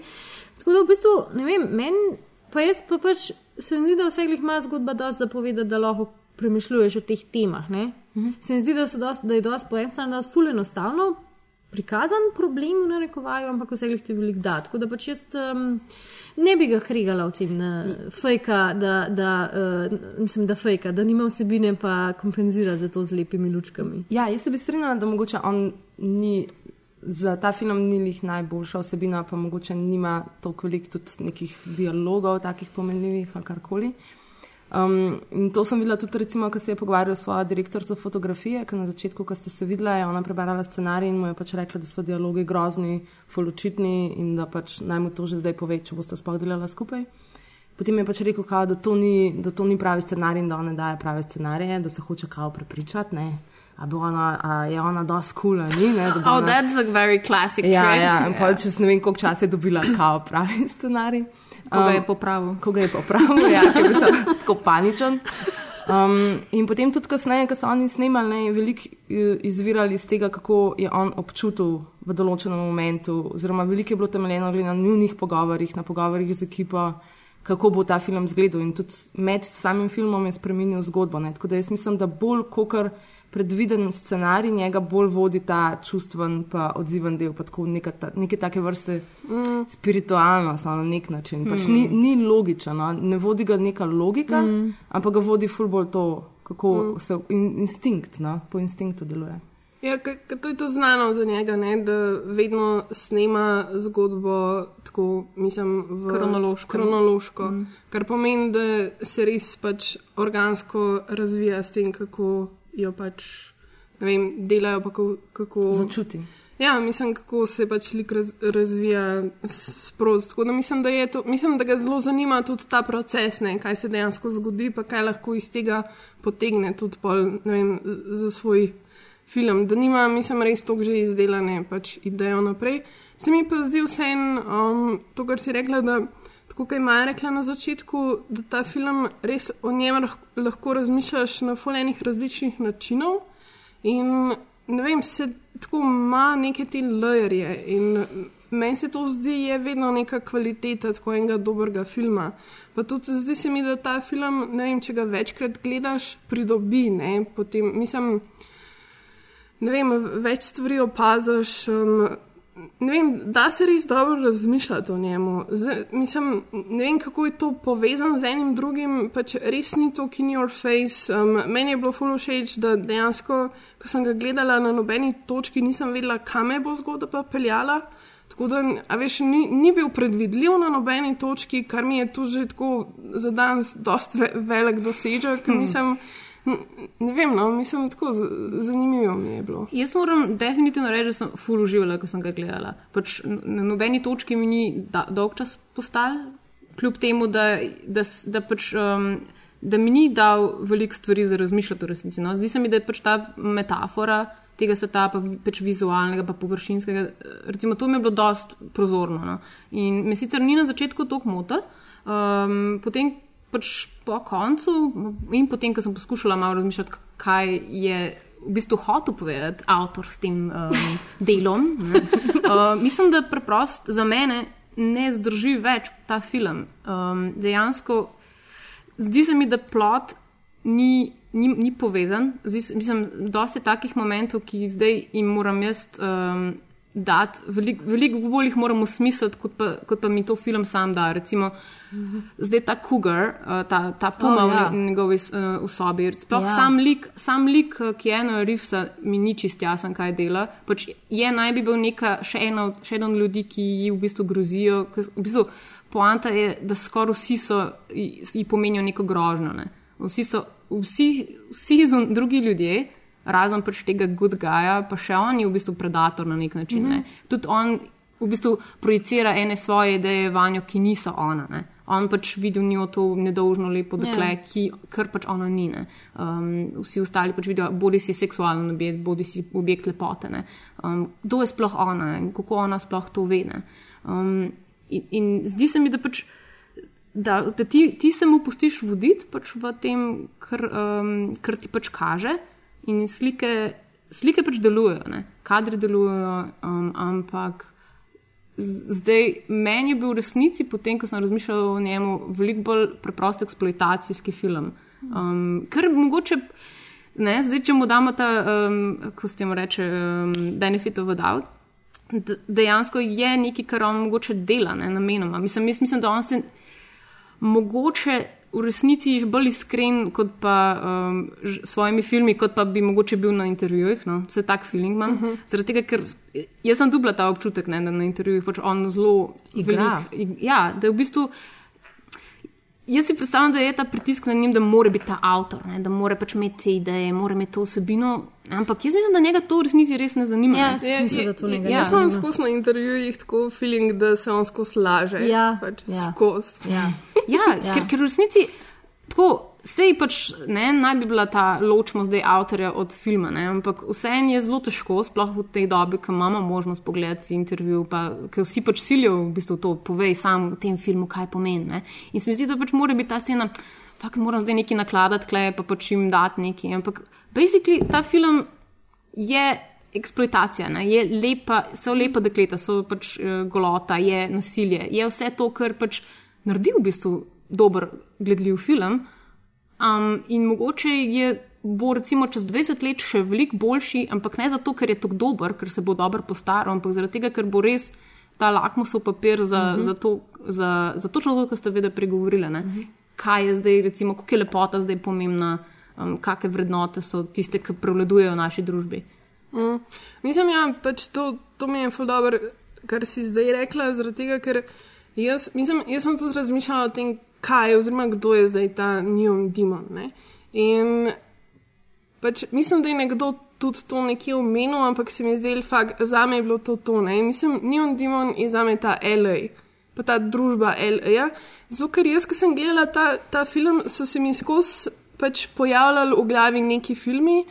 Tako da v bistvu, ne vem, meni pa jaz pa pač se mi zdi, da vse glih ima zgodba dosti zapovedati, da lahko premišljuješ o teh temah. Mhm. Se mi zdi, da, dost, da je dosti po eni strani dosti ful enostavno. Prikazan problem, v narekovaju, ampak vse jih ti veliko da. Tako da pač jaz um, ne bi ga krigala v tem, fejka, da, da, uh, mislim, da fejka, da nima vsebine, pa kompenzira za to z lepimi lučkami. Ja, jaz se bi strinjala, da mogoče on ni. Za ta film ni njih najboljša osebina, pa mogoče nima toliko tudi nekih dialogov, takih pomenljivih ali karkoli. Um, in to sem videla tudi, recimo, ko se je pogovarjal s svojo direktorico fotografije, ki na začetku, ko ste se videla, je ona prebrala scenarij in mu je pač rekla, da so dialogi grozni, foločitni in da pač naj mu to že zdaj pove, če boste sploh delala skupaj. Potem je pač rekel, kao, da, to ni, da to ni pravi scenarij in da on ne daje prave scenarije, da se hoče kao prepričati. A, ona, a je ona dosti kul, ali ni? Ne, oh, that's a very classic ja, trend. Ja, in yeah. čez ne vem, koliko časa je dobila kao pravi scenarij. Ko ga je popravil. Ko ga je popravil, ja, ker je bil tako paničen. Um, in potem tudi kasneje, ko so oni snemali, je veliko izvirali iz tega, kako je on občutil v določenem momentu, oziroma veliko je bilo temeljeno na njunih pogovorih, na pogovorih z ekipo, kako bo ta film izgledal. In tudi med samim filmom je spremenil zgodbo. Ne? Tako da jaz mislim, da bolj kot kar predviden scenarij, njega bolj vodi ta čustven, pa odziven del, pa tako neka, ta, neke take vrste mm. spiritualnost no, na nek način. Pač mm. ni, ni logičen, no? ne vodi ga neka logika, mm. ampak ga vodi fulbol to, kako mm. se in, instinkt, no? po instinktu deluje. Ja, to je to znano za njega, ne? da vedno snema zgodbo tako, mislim, kronološko. kronološko mm. Kar pomeni, da se res pač organsko razvija s tem, kako jo pač vem, delajo, pa kako, kako začuti. Ja, mislim, kako se pač lik raz, razvija sproti. Mislim, mislim, da ga zelo zanima tudi ta proces, ne, kaj se dejansko zgodi, pa kaj lahko iz tega potegne tudi pol, vem, za svoj film. Da nima, mislim, res to že izdelane pač idejo naprej. Se mi pa zdi vseeno um, to, kar si rekla, da kot je Maja rekla na začetku, da ta film res o njem lahko razmišljaš na fulejnih različnih načinov. In ne vem, se tako ima neke te lajerje. In meni se to zdi, je vedno neka kvaliteta tako enega dobrega filma. Pa tudi zdi se mi, da ta film, ne vem, če ga večkrat gledaš, pridobi. Potem, mislim, ne vem, več stvari opaziš. Um, ne vem, da se res dobro razmišljati o njemu. Z, mislim, ne vem, kako je to povezano z enim drugim, pač res ni to in your face. Um, meni je bilo fully všeč, da dejansko, ko sem ga gledala na nobeni točki, nisem vedela, kam me bo zgodba pa peljala. Tako da, a veš, ni, ni bil predvidljiv na nobeni točki, kar mi je tu že tako za danes dosti velik dosežek. Hmm. Ne vem, no, mislim, tako zanimivo mi je bilo. Jaz moram definitivno reči, da sem full uživala, ko sem ga gledala. Pač na nobeni točki mi ni dolg čas postal, kljub temu, da, da, da, pač, um, da mi ni dal veliko stvari za razmišljati o resnici. No. Zdi se mi, da je pač ta metafora tega sveta, pa pač vizualnega, pa površinskega, recimo, to mi je bilo dost prozorno. No. In me sicer ni na začetku tako motil. Um, potem, pač po koncu in potem, ko sem poskušala malo razmišljati, kaj je v bistvu hotel povedati avtor s tem um, delom, uh, mislim, da preprosto za mene ne zdrži več ta film. Um, dejansko zdi se mi, da plot ni. Ni, ni povezan, Zdi, mislim, da je takih momentov, ki zdaj jim moram jaz um, dati, veliko velik bolj jih moramo smisliti, kot, kot pa mi to film sam da. Recimo, zdaj ta kugar, uh, ta, ta puma oh, ja. v njegovi uh, sobi. Sploh ja. sam lik, sam lik uh, je eno rifsa, mi ni čist jasen, kaj dela. Pač je naj bi bil neka, še, eno, še eno od ljudi, ki ji v bistvu grozijo. V bistvu, poanta je, da skoraj vsi so, ji pomenijo neko grožnjo. Ne. Vsi so, vsi, vsi drugi ljudje razen pač tega good guya, pa še on je v bistvu predator na nek način. Mm -hmm. ne. Tudi on v bistvu projicira ene svoje ideje vanjo, ki niso ona. Ne. On pač vidi v njo to nedolžno lepo dekle, yeah. Ja. ki kar pač ona ni. Um, vsi ostali pač vidijo, bodi si seksualno objekt, bodi si objekt lepote. Um, kdo je sploh ona in kako ona sploh to ve. Um, in, in zdi se mi, da pač. Da, da ti, ti se mu pustiš voditi pač v tem, kar, um, kar ti pač kaže, in slike slike pač delujejo, ne? kadri delujejo, um, ampak zdaj meni je bil v resnici, potem ko sem razmišljala o njemu, veliko bolj preprost eksploatacijski film. Um, ker mogoče, ne, zdaj, če mu damo ta, um, kako se temu reče, um, benefit of a doubt. Dejansko je nekaj, kar on mogoče dela, ne, namenoma. Mislim, jaz mislim, da on se mogoče v resnici bolj iskren kot pa um, s svojimi filmi, kot pa bi mogoče bil na intervjujih. No? Vse tak feeling imam. Uh -huh. Zaradi tega, ker jaz sem dubla ta občutek, ne, da na intervjujih pač on zelo Igra. velik- Ja, da je v bistvu. Jaz si predstavljam, da je ta pritisk na njim, da mora biti ta avtor, ne, da mora pač imeti te ideje, mora imeti to vsebino. Ampak jaz mislim, da njega to v resnici res ne zanima. Ja, jaz mislim, da to njega ne Ja. Jaz imam zanima. skozi na intervjujih tako feeling, da se on skozi laže. Ja, pač ja. skozi. Ja. Ja, Ja. ja. Ker, ker v resnici tako. Sej pač ne, naj bi bila ta ločnost zdaj avtorja od filma, ne, ampak vseeno je zelo težko, sploh v tej dobi, ko imamo možnost pogledati intervju, ker vsi pač ciljajo v bistvu to, povej sam v tem filmu, kaj pomeni. Ne. In se mi zdi, da pač mora biti ta scena, fakt moram zdaj nekaj nakladati, klej pa pač jim dati nekaj. Ampak basically ta film je eksploatacija, ne? je lepa, so lepa dekleta, so pač uh, golota, je nasilje, je vse to, kar pač naredi v bistvu dober gledljiv film. Um, in mogoče je, bo recimo čez 20 let še veliko boljši, ampak ne zato, ker je tako dober, ker se bo dobro postaral, ampak zaradi tega, ker bo res ta lakmusov papir za, uh -huh. za, to, za, za točno to, kar ste vedeli pregovorili. Uh -huh. Kaj je zdaj, recimo, kako je lepota zdaj pomembna, um, kakšne vrednote so tiste, ki prevladujejo v naši družbi. Mm. Mislim, ja, pač to, to mi je dobro, kar si zdaj rekla, zaradi tega, ker jaz, mislim, jaz sem tudi razmišljala o tem, kaj je, oziroma kdo je zdaj ta Neon Demon. Ne? In pač mislim, da je nekdo tudi to nekje omenil, ampak se mi zdi, da za me je bilo to to. Ne? In Mislim, Neon Demon je za me ta LA. Pa ta družba LA. Zato, ker jaz, ki sem gledala ta, ta film, so se mi skozi pač pojavljali v glavi neki filmi,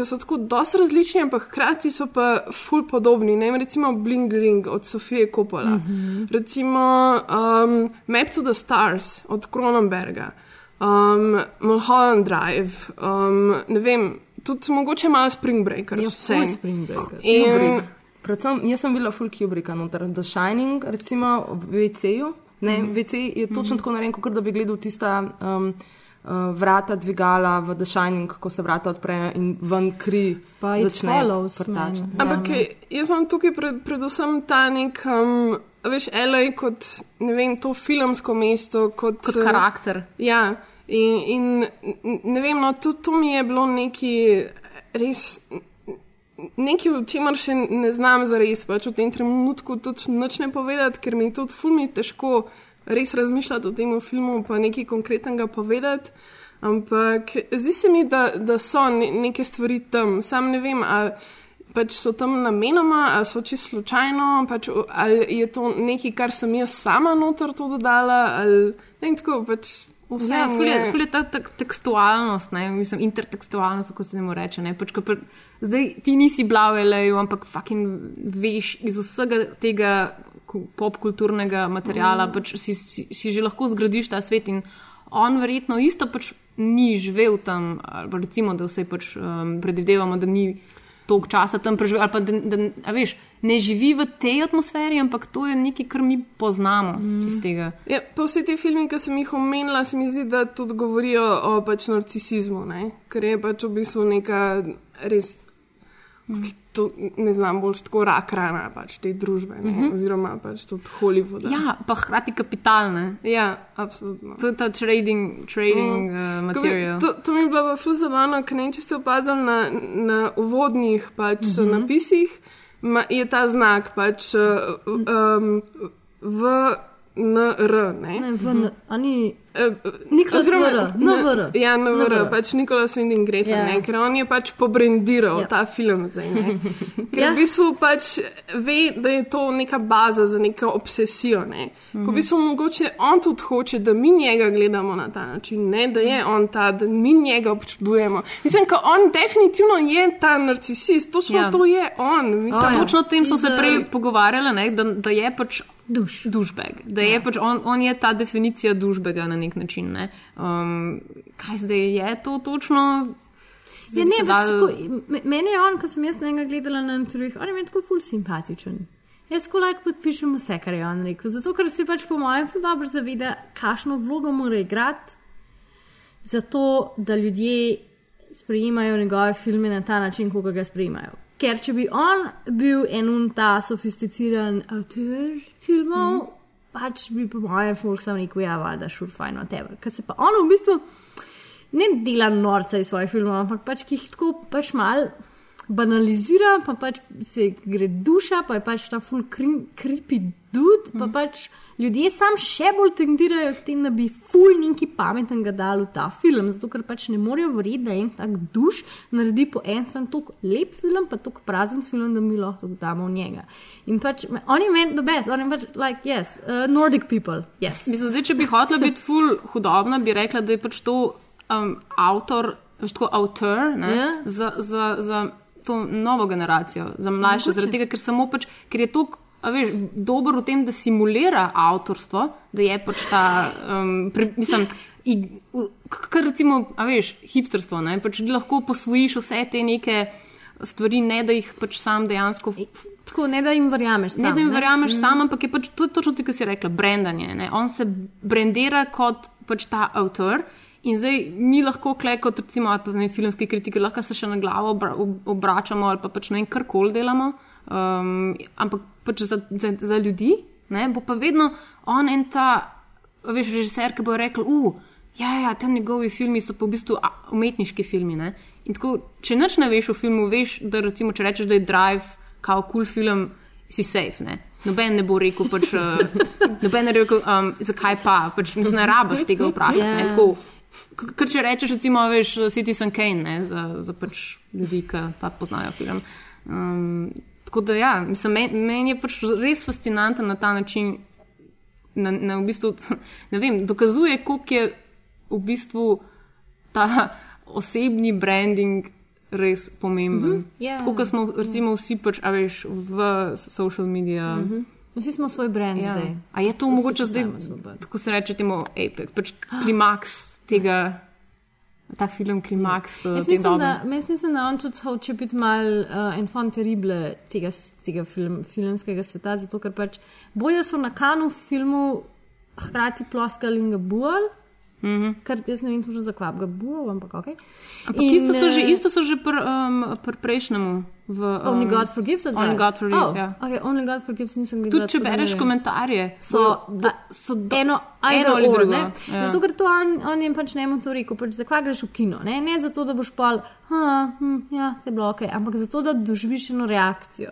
ki so tako dosti različni, ampak hkrati so pa ful podobni. Ne? Recimo Bling Ring od Sofije Coppola, mm -hmm. recimo um, Map to the Stars od Cronenberga, um, Mulholland Drive, um, ne vem, tudi mogoče malo Spring Breaker. Ja, vse. Spring Breaker. In, Kubrick. Predvsem, jaz sem bila full Kubricka noter, The Shining, recimo v WC-ju. Ne, mm -hmm. WC je točno mm -hmm. tako narejen, kot da bi gledal tista um, vrata, dvigala v The Shining, ko se vrata odprejo in ven kri Pa It začne Follows prtačati. meni. Ampak Ja, ja, jaz imam tukaj pred, predvsem ta nek, um, veš, LA kot, ne vem, to filmsko mesto, kot, Kot eh, karakter. Ja, in, in ne vem, no, tudi to mi je bilo neki res. Nekaj, o čemer še ne znam zares, pač v tem trenutku tudi noč ne povedati, ker mi je tudi fulmi težko res razmišljati o tem filmu, pa nekaj konkretnega povedati. Ampak zdi se mi, da, da so ne, neke stvari tam. Sam ne vem, ali pač so tam namenoma, ali so čisto slučajno, pač, ali je to nekaj, kar sem jaz sama noter to dodala, ali ne tako pač. Vse Ja, ful je, ful je ta tek- tekstualnost, ne, mislim, intertekstualnost, kako se temu reče. Ne, pač, pr, zdaj ti nisi bila v L.A.U., ampak fucking veš iz vsega tega popkulturnega materiala, mm. pač si, si, si že lahko zgradiš ta svet in on verjetno isto pač ni živel tam, ali recimo, da vse pač um, predvidevamo, da ni toliko časa tam preživel, ali pa da, da a veš, ne živi v tej atmosferi, ampak to je nekaj, kar mi poznamo mm. iz tega. Ja, pa vsi ti filmi, ki sem jih omenila, se mi zdi, da tudi govorijo o pač narcisizmu, ne? ker je pač v bistvu neka res, okay, to, ne znam, bolj tako rak rana pač te družbe, ne? mm -hmm. oziroma pač tudi Hollywooda. Ja, pa hkrati kapitalne. ja absolutno. To je ta trading, trading mm. uh, material. To, to mi je bilo pa ful zabavno, ker ne če ste opazili na, na uvodnih pač, mm Mhm. -hmm. napisih, ma, je ta znak pač um, v NR. Ne? Ne, v, ani, Eh, Niklas oziroma, NVR. Ja, NVR, pač Nikolaus Winding Grefen, Ja. yeah. ker on je pač pobrendiral Ja. yeah. ta film zdaj. Ne? Ker Ja. yeah. v bistvu pač ve, da je to neka baza za neko obsesijo. Ne? Mm -hmm. Ko v bistvu mogoče on tudi hoče, da mi njega gledamo na ta način, ne? da je on ta, da mi njega občudujemo. Mislim, da on definitivno je ta narcisist, točno Ja. yeah. to je on. Mislim, Oh, ja. Točno o tem smo se prej eh, pogovarjali, ne, da, da je pač duš. dušbeg. Da je pač on, on je ta definicija dušbega na nek način. Ne. Um, kaj zdaj je to točno? Ja, ne, pač, dal- tako, me- meni je on, ko sem jaz njega gledala na intervjujih, on je meni tako ful simpatičen. Jaz ko lahko podpišem vse, kar je on rekel. Zato, ker se pač po mojem ful dobro zaveda, kakšno vlogo mora igrati, zato da ljudje sprejemajo njegove filme na ta način, kot ga sprejemajo. Ker če bi on bil en ta sofisticiran avtor filmov, mm. pač bi po mojem folk sam rekel, ja, valjda, šur, fajn, whatever. Ker se pa on v bistvu ne dela norca iz svojih filmov, ampak pač ki jih tako pač mal banalizira, pa pač se gre duša, pa je pač ta full creepy dude, pa pač ljudje sam še bolj tendirajo k temu, da bi full neki pametnega dal v ta film, zato ker pač ne morejo verjeti, da en tak duš naredi po en sam tako lep film, pa tako prazen film, da mi lahko tako damo v njega. In pač me- on je meni the best, on je pač like, yes, uh, Nordic people, yes. Mislim, zdaj, če bi hotela biti ful hudobna, bi rekla, da je pač to um, avtor, veš, tako avtor ne, Ja. za, za, za to novo generacijo, za mlajše, zaradi tega, ker samo pač, ker je to. A veš, dober v tem, da simulira avtorstvo, da je pač ta, um, pre, mislim, kar recimo, a veš, hipsterstvo, ne, pač lahko posvojiš vse te neke stvari, ne da jih pač sam dejansko Tako, ne da jim verjameš. Ne, sam, da jim ne? verjameš Mm. sam, ampak je pač to je točno to, kar si rekla, brandanje. Ne? On se brandira kot pač ta avtor. In zdaj mi lahko, kle, kot recimo ali pa, ne, filmski kritiki, lahko se še na glavo obra, ob- obračamo ali pa pač ne vem, karkoli delamo. Um, ampak pač za, za, za ljudi ne, bo pa vedno on en ta, veš, režiser, ki bo rekel, uh, ja, ja, te njegovi filmi so pa v bistvu a, umetniški filmi. Ne? In tako, če nič ne veš o filmu, veš, da recimo, če rečeš, da je Drive kao kul cool film, si safe. Ne? Noben ne bo rekel, pač, uh, noben ne bo rekel, um, zakaj pa, pač mislim, ne rabiš tega vprašati. Ja. ne, tako. K- Ker če rečeš, recimo, veš, Citizen Kane, ne, za, za pač ljudi, ki pa poznajo film. Um, tako da, ja, mislim, meni, meni je pač res fascinanten na ta način, na, na v bistvu, ne vem, dokazuje, koliko je v bistvu ta osebni branding res pomemben. Mhm, ja. Tako kot smo, recimo, vsi pač, a veš, v social medija. Mhm. Vsi smo svoj brand Ja. zdaj. A je to Vsi mogoče zdaj, tako se reče, temu apex, pač klimaks tega, ta film klimaks. eh, Jaz mislim, da, jaz mislim, da on tudi hoče biti mal uh, enfant terrible tega, tega film, filmskega sveta, zato ker pač boje so na kanu filmu hkrati ploskali in ga buali. Mm -hmm. Kar jaz ne vem, točno zakaj ga bual, ampak ok. Ampak isto so že, isto so že pri um, pr prejšnjemu. V, um, Only God forgives. Only? God forgives, oh, ja. Okay, only God forgives nisem gledala. Tudi če da ne bereš komentarje, so, do, so do, eno, eno ali drugo. ne. Ja. Zato, ker to on, on je pač njemu to rekel, pač, zakaj greš v kino. Ne, ne zato, da boš ha, hm, ja, te bilo ok, ampak zato, da doživiš eno reakcijo.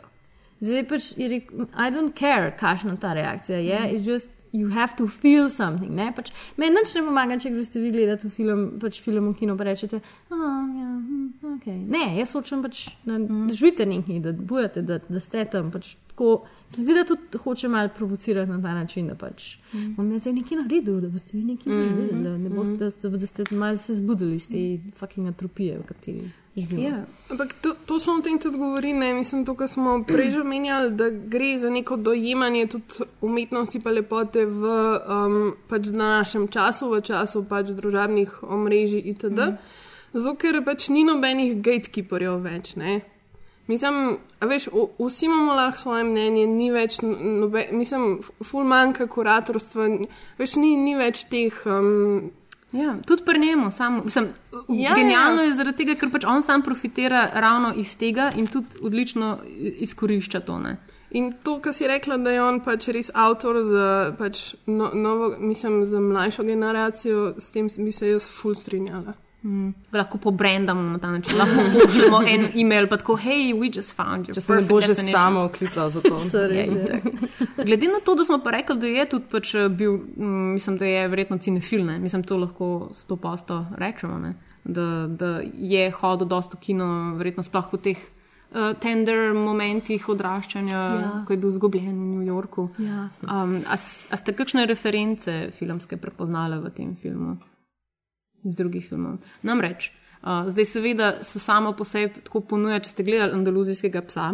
Zdaj pač je rekel, I don't care, kakšna ta reakcija je, mm. it's just. You have to feel something. Ne? Pač, meni nič ne pomaga, če greste vi gledati film, pač film v kino, pa rečete, oh, ja, hm, okay. ne, jaz hočem pač, da, mm. živite nekaj, da bojate, da, da ste tam. Pač, tako, se zdi, da tudi hoče malo provocirati na ta način, da pač mm. bom jaz zdaj nekaj naredil, da boste vi nekaj naredili, da, ne boste, da, ste- da ste malo se zbudili iz te fucking atropije, v kateri živimo. Ja. Ampak to, to smo o tem tudi govorili, ne? mislim, to, kar smo prej že omenjali, da gre za neko dojemanje tudi umetnosti pa lepote v um, pač na našem času, v času pač družabnih omrežij itd. Mm. Zato, ker pač ni nobenih gatekeeperjev več. Ne? Mislim, veš, o- vsi imamo lahko svoje mnenje, ni več, nobe, mislim, ful manjka kuratorstva, več ni, ni več teh. Um, Ja, tudi pri njemu. Sam, mislim, ja, genialno ja. je zaradi tega, ker pač on sam profitira ravno iz tega in tudi odlično izkorišča to. Ne? In to, kar si rekla, da je on pač res avtor za, pač no, novo, mislim, za mlajšo generacijo, s tem bi se jaz ful strinjala. Mm. Lahko pobrendamo na ta način, lahko pošljemo en e-mail, pa tako, hej, we just found you. Če se ne bo že samo oklical za to. Ja, itak. Glede na to, da smo pa rekli, da je tudi pač eh, bil, mm, mislim, da je verjetno cinefil, ne? mislim, to lahko sto posto rečemo, ne? da, da je hodil dosto kino, verjetno sploh v teh uh, tender momentih odraščanja, Ja. ko je bil zgubljen v New Yorku. Ja. Um, a, a ste kakšne reference filmske prepoznali v tem filmu? Iz drugih filmov. Namreč, uh, zdaj seveda se samo po sebi tako ponuja, če ste gledali andaluzijskega psa.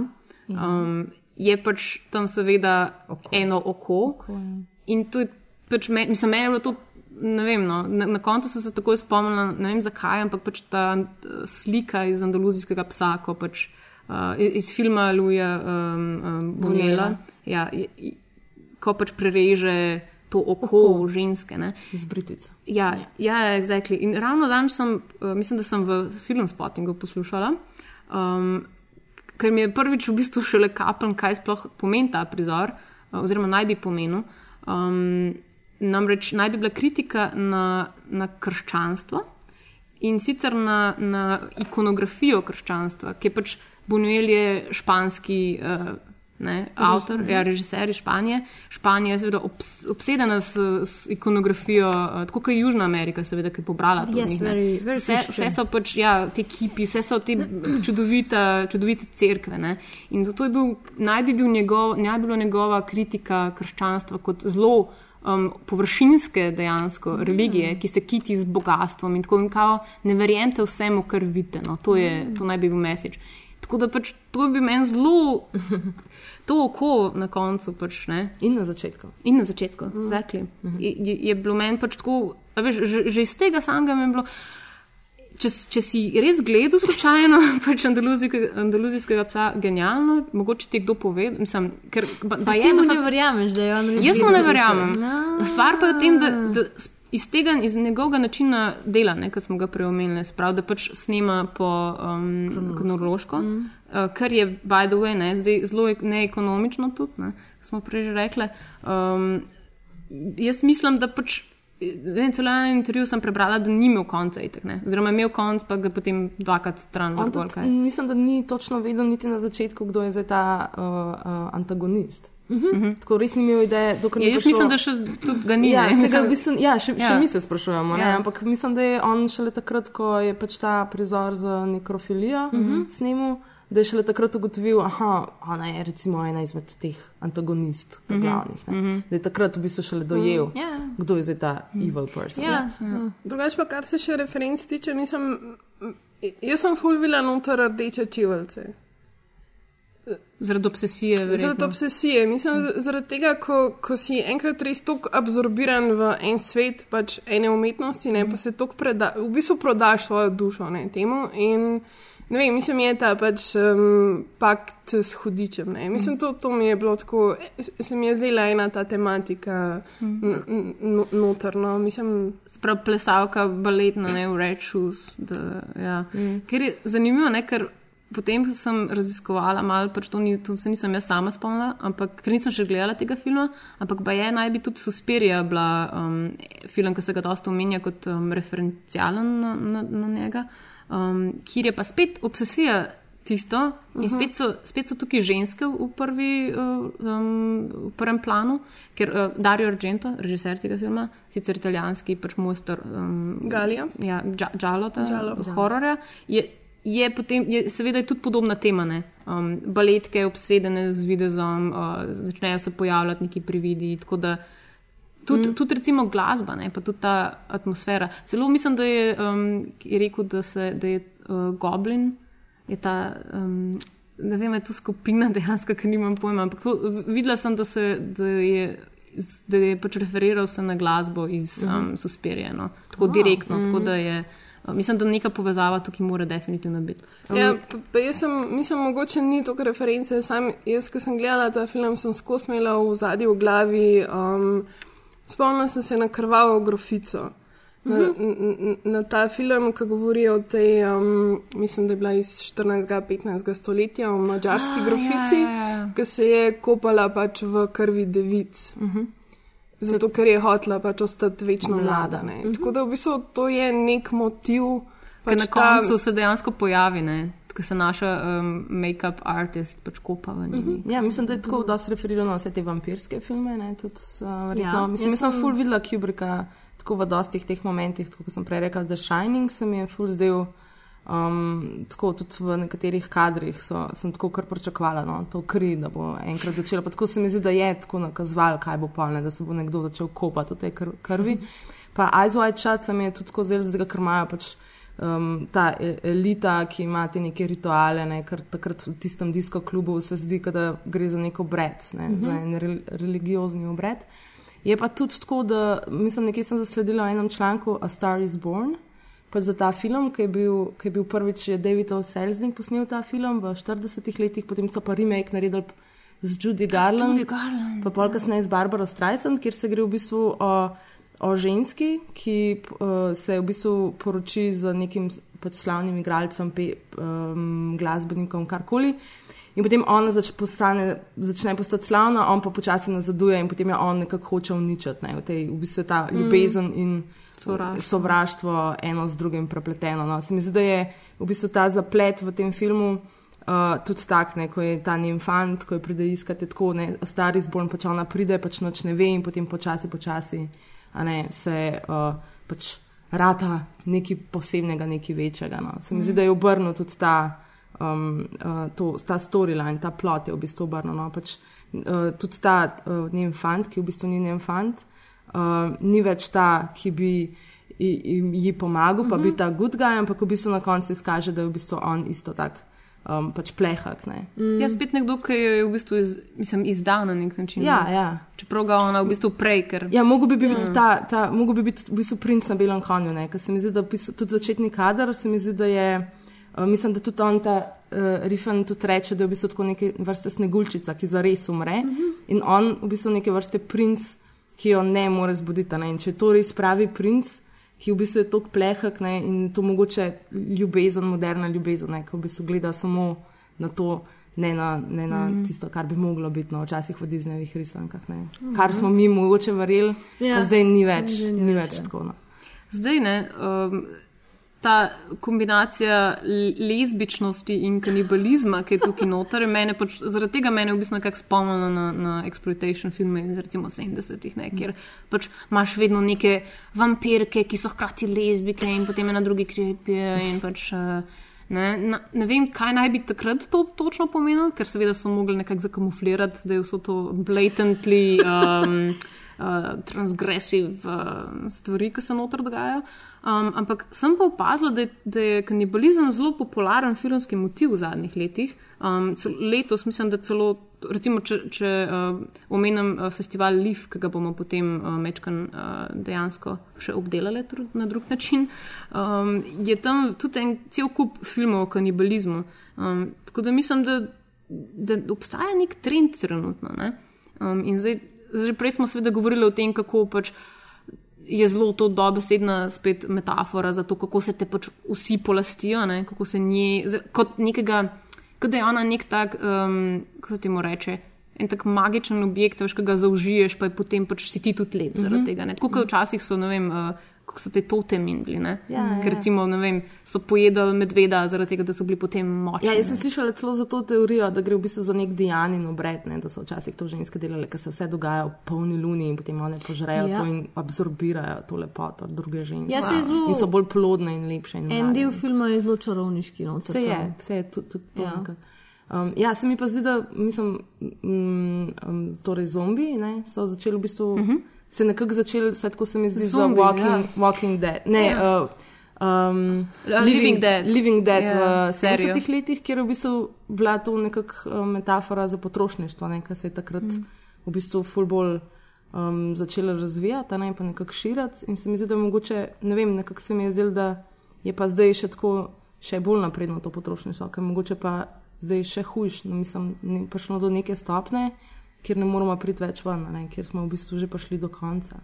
Um, je pač tam seveda oko. eno oko. Tako je. In to je pač, me, mislim, meni je bilo to ne vem, no, na, na koncu sem se takoj spomnila, ne vem zakaj, ampak pač ta slika iz andaluzijskega psa, ko pač uh, iz filma Luja um, um, Bonela, ja, ko pač prereže to oko, oko. ženske. Ne. Z Britica. Ja, ja, exactly. In ravno danes sem, uh, mislim, da sem v film spottingu poslušala, um, ker mi je prvič v bistvu šele kapen, kaj sploh pomeni ta prizor, uh, oziroma naj bi pomenil. Um, namreč naj bi bila kritika na, na krščanstvo in sicer na, na ikonografijo krščanstva, ki je pač Bonuel je španski. Uh, Ne, avtor, ja, režiser iz Španije. Španija je seveda obs obsedena s, s ikonografijo, uh, tako kot je Južna Amerika, seveda, ki je pobrala to. Yes, njih, very- very vse, vse so pač ja, te kipi, vse so te čudovita, čudovite cerkve. Ne. In to je bil, naj bi, bil njegov, naj bi bila njegova kritika krščanstva kot zelo um, površinske dejansko religije, ki se kiti z bogatstvom in tako in kao, ne verjemite vsemu, kar vidite. No. To, je, to naj bi bil mesič. Tako da pač to bi meni zelo, to oko na koncu. Pač, ne. In na začetku. In na začetku, mm. exactly. je, je, je bilo meni pač tako, a veš, že, že iz tega samega mi je bilo. Če, če si res gledal slučajno pač andaluzijskega, andaluzijskega psa, genialno, mogoče ti kdo pove. Mislim, ker, ba, ba je, so, ne verjameš, da je on res. jaz mu ne verjamem. tukaj. Stvar pa je v tem, da, da iz tega, iz njegovega načina dela, kot smo ga preomenili, sprav, da pač snema po um, kronološko, mm. Uh, kar je, by the way, ne, zdaj zelo ek- neekonomično tudi, ne, smo prej že rekli. Um, jaz mislim, da pač. Ne, celo na intervjuju sem prebrala, da ni imel konca, itek, ne. oziroma imel konc, pa ga potem dvakrat stran vrgel. mislim, da ni točno vedel niti na začetku, kdo je zdaj ta uh, uh, antagonist. Uh -huh. Tako res ni imel ideje, dokler Ja, ni jaz prišlo- mislim, da še ga ni. Ja, ne. Mislim- v bistvu, ja, še, ja. še mi se sprašujemo, ja. Ja. ampak mislim, da je on šele takrat, ko je pač ta prizor za nekrofilijo uh -huh. snimal, da je šele takrat ugotovil, da ona je recimo ena izmed teh antagonist, uh -huh. glavnih. Ne? Uh -huh. Da je takrat v bistvu šele dojel, uh -huh. Ja. kdo je zdaj ta evil person. Ja, Drugač pa, kar se še referenc tiče, nisem, jaz sem full vila noter rdeče čevelce. Zaradi obsesije, verjetno. Zaradi obsesije. Mislim, zaradi tega, ko, ko si enkrat res tako absorbiran v en svet, pač ene umetnosti, ne, pa se tako preda, v bistvu prodaš svojo dušo ne, temu. In, ne vem, mislim, je ta pač um, pakt s hudičem. Ne. Mislim, to, to mi je bilo tako, se mi je zdela ena ta tematika n- n- n- notrno. Mislim, Sprav plesalka, baletna, ne v Red Shoes. Da, ja. mm. Ker je zanimivo, ne, ker potem sem raziskovala malo, pač to, ni, to se nisem jaz sama spomnila, ampak ker nisem še gledala tega filma, ampak pa je naj bi tudi Suspirija bila um, film, ki se ga dosta omenja kot um, referencialen na, na, na njega, um, kjer je pa spet obsesija. Tisto. In spet so, spet so tukaj ženske v, prvi, uh, um, v prvem planu, ker uh, Dario Argento, režiser tega filma, sicer italijanski pač mojster um, Galija. ja, Dža- Džalo, ta Giallo. hororja, je, je potem, je, seveda je tudi podobna tema. ne. Um, baletke obsedene z videzom, uh, začnejo se pojavljati neki prividi. tako da Tudi, mm. tudi recimo glasba, ne, pa tudi ta atmosfera. Celo mislim, da je, um, je rekel, da, se, da je uh, Goblin, je ta, um, ne vem, je to skupina dejansko, ki nimam pojma, ampak to, videla sem, da, se, da je. Da je pač referiral se na glasbo iz um, Suspirije, no? tako direktno. Tako da je, uh, mislim, da neka povezava tukaj mora definitivno biti. Um, Ja, pa, pa jaz sem, mislim, mogoče ni to reference. Sam, jaz, ki sem gledala ta film, sem skozi imela v zadnji v glavi. Um, spomnila sem se na krvavo grofico. Na, na, na ta film, ki govori o tej, um, mislim, da je bila iz 14-15 stoletja, o mačarski Ah, grofici, ja, ja, ja. ki se je kopala pač v krvi devic. Zato, ker je hotela pač ostati večno mlada. ne. Tako da v bistvu to je nek motiv. Ker Pač na koncu se dejansko pojavi, ne? Ko se naša um, make-up artist pač kopa v njej. Ja, mislim, da je tako dosti referirano na vse te vampirske filme. Ne, tudi, uh, verjetno. Ja, mislim, da sem full videla Kubricka tako v dostih teh momentih, tako kot sem prej rekla, The Shining se mi je full zdel. Um, tako tudi v nekaterih kadrih so, sem tako kar pričakovala, no, to kri, da bo enkrat začela. Pa tako se mi zdi, da je tako nakazoval, kaj bo polne, da se bo nekdo začel kopati v tej kr krvi. Pa Eyes Wide Shut se mi je tudi tako zdelo, zato ker imajo pač um, ta e- elita, ki ima te neke rituale, ne, ker takrat v tistem disko klubu se zdi, da gre za neko obred, ne, uh -huh. za en re, religiozni obred. Je pa tudi tako, da mislim, nekje sem zasledila v enem članku A Star is Born. Pač za ta film, ki je bil, ki je bil prvič je David O. Selznick posnel ta film v 40 letih, potem so pa remake naredili z Judy Garland, Judy Garland, pa pol kasneje z Barbara Streisand, kjer se gre v bistvu o, o ženski, ki uh, se v bistvu poroči z nekim pač slavnim igralcem, pe, um, glasbenikom, karkoli. In potem ona zač, postane, začne postati slavna, on pa počasi nazaduje in potem jo on nekako hoče uničiti. Ne, v tej v bistvu je ta ljubezen in Sovraštvo. sovraštvo eno z drugim prepleteno. No. Se mi zdi, da je v bistvu ta zaplet v tem filmu uh, tudi tak, ne, ko je ta njen fant, ko jo pride iskati tako, ne, stari zborn, pač ona pride, pač noč ne ve in potem počasi, počasi a ne, se uh, pač rata nekaj posebnega, nekaj večjega. No. Se mi zdi, da je obrnil tudi ta, um, uh, to, ta storyline, ta plot je v bistvu obrnil. No. Pač, uh, tudi ta uh, njen fant, ki v bistvu ni njen fant, uh, ni več ta, ki bi ji, ji- ji pomagal, pa mm -hmm. bi ta good guy, ampak v bistvu na koncu se izkaže, da je v bistvu on isto tak um, pač plehak. Ne. Mm. Ja, spet nekdo, ki je v bistvu iz, mislim, izdal na nek način. Ja, ja. Čeprav ga ona v bistvu prej, ker. Ja, mogo bi biti ta, ta, mogo bi biti v bistvu princ na belem konju, ne, ker se mi zdi, da tudi začetni kader, se mi zdi, da je, uh, mislim, da tudi on ta uh, Rifen tudi reče, da je v bistvu tako neke vrste sneguljčica, ki zares umre mm -hmm. in on v bistvu neke vrste princ, ki jo ne more zbuditi. Ne, in če je to res pravi princ, ki v bistvu je tako plehak ne, in to mogoče ljubezen, moderna ljubezen, ne, ki v bistvu gleda samo na to. Ne na, ne na mm. tisto, kar bi moglo biti, no, včasih v Disneyjevih risankah. Mm. Kar smo mi mogoče verjeli, Ja. zdaj ni več, ni ni več, več ja. tako. No. Zdaj ne. Um, Ta kombinacija lezbičnosti in kanibalizma, ki je tukaj noter, mene pač, zaradi tega mene v bistvu nekako spomnilo na, na exploitation filme iz recimo 70-ih, ne, kjer pač imaš vedno neke vampirke, ki so hkrati lezbike in potem ena drugi krepijo in pač. uh, Ne, na, ne vem, kaj naj bi takrat to točno pomenilo, ker seveda so mogli nekako zakamuflirati, da je vse to blatantly um, uh, transgressive uh, stvari, ki se noter dogajajo. Um, ampak sem pa opazila, da, je- da je kanibalizem zelo popularen filmski motiv v zadnjih letih. Um, cel, letos mislim, da celo, recimo, če, če uh, omenim uh, festival Liv, ki ga bomo potem uh, mečkan uh, dejansko še obdelali na drug način, um, je tam tudi en cel kup filmov o kanibalizmu. Um, tako da mislim, da, da obstaja nek trend trenutno. Ne? Um, in zdaj, že prej smo seveda govorili o tem, kako pač je zelo to dobesedna spet metafora za to, kako se te pač vsi polastijo, ne? kako se nje, kot nekega, kot da je ona nek tak, um, kako se temu reče. En tak magičen objekt, veš, ki ga zaužiješ, pa je potem pač si ti tudi lep zaradi Mhm. tega. ne. Tako kot včasih so, ne vem, uh, kako so te totemi bili. ne. Ja, ja. Ker recimo, ne vem, so pojedali medveda zaradi tega, da so bili potem močni. Ja, jaz sem slišala celo za to teorijo, da gre v bistvu za nek dejanj obred, ne, da so včasih to ženske delale, ker se vse dogaja v polni luni in potem one požrejo Ja. ja. to in absorbirajo to lepoto druge ženske. Ja, je zelo- In so bolj plodne in lepše. In En del filma je zelo čarovniški. No, Vse je, vse je tudi, tudi to. Ja. Ja. Um, ja, se mi pa zdi, da mislim, um, um, torej zombi ne, so začeli v bistvu, uh -huh. Se nekako začeli, vse tako se mi zdi, za Walking, ja. ja. walking Dead. Ne, Ja. uh, um, Uh, Living Dead. Living Dead Ja, v serijo. 70-ih letih, kjer je v bistvu bila to nekakšna uh, metafora za potrošništvo, ne, kar se je takrat mm. v bistvu ful bolj um, začela razvijati, ne pa nekako širiti. In se mi zdi, da je mogoče, ne vem, nekako se mi je zdelo, da je pa zdaj še tako, še bolj napredno to potrošništvo, ker mogoče pa zdaj še hujš, no, mislim, ne, prišlo do neke stopne, kjer ne moramo priti več ven, ne, kjer smo v bistvu že prišli do konca.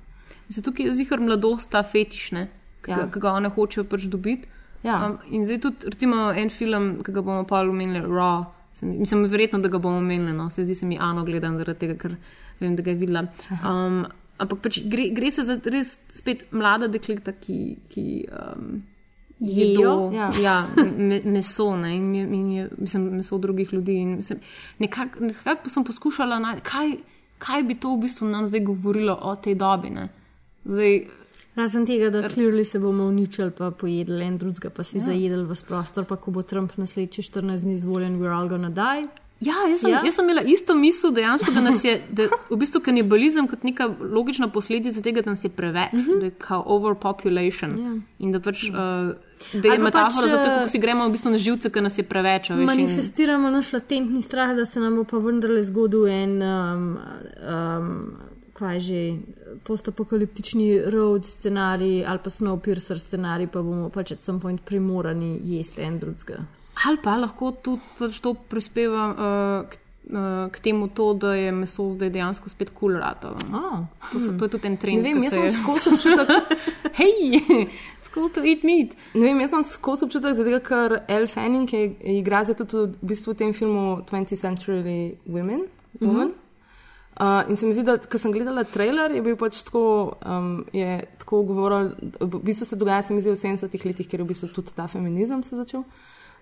Mislim, tukaj je zihar mladost, ta fetišne, ki, ja. Ga one hočejo pač dobiti. Ja. Um, in zdaj tudi, recimo, en film, ki ga bomo pa omenili, Raw. Se mi- Mislim, verjetno, da ga bomo omenili, no, se zdi se mi Ano gledam zaradi tega, ker vem, da ga je videla. Um, ampak pač gre, gre se za res spet mlada dekleta, ki. ki um, Jejo. Ja, Ja. me, meso ne, in, je, in je, mislim, meso drugih ljudi. Nekako nekak sem poskušala najti, kaj, kaj bi to v bistvu nam zdaj govorilo o tej dobi. Ne. Zdaj, Razen tega, da klirli se bomo uničili, pa pojedli en drugega, pa si ja. zajedli v prostor, pa ko bo Trump naslednji 14 dni izvoljen, we're all gonna die. Ja, jaz sem, ja? Ja? jaz sem imela isto misel, dejansko, da nas je da v bistvu kanibalizem kot neka logična posledica tega, da nas je preveč, Mhm. -huh. da je kao overpopulation. Ja. In da, pač, uh, da je pa metafora pač, za to, eh, kako si gremo v bistvu na živce, ker nas je preveč. veš, in- Manifestiramo naš latentni strah, da se nam bo pa vendarle zgodil en, um, um, kaj že, postapokaliptični road scenarij ali pa Snowpiercer scenarij, pa bomo pač at some point primorani jesti en drugega. Ali pa lahko tudi pač to prispeva uh, k, uh, k temu, to, da je meso zdaj dejansko spet kul cool ratalo. Oh, to, so, to je tudi en trend. Ne vem, ki jaz se sem skozi občutek, Hej, it's cool to eat meat. ne vem, jaz sem skozi občutek, zato ker Elle Fanning je, igra zdaj tudi v, bistvu v tem filmu 20th Century Women. Woman. Uh, in se mi zdi, da ko sem gledala trailer, je bil pač tako, um, je tako govoril, v bistvu se dogaja, se mi zdi, v 70-ih letih, ker je v bistvu tudi ta feminizem se začel.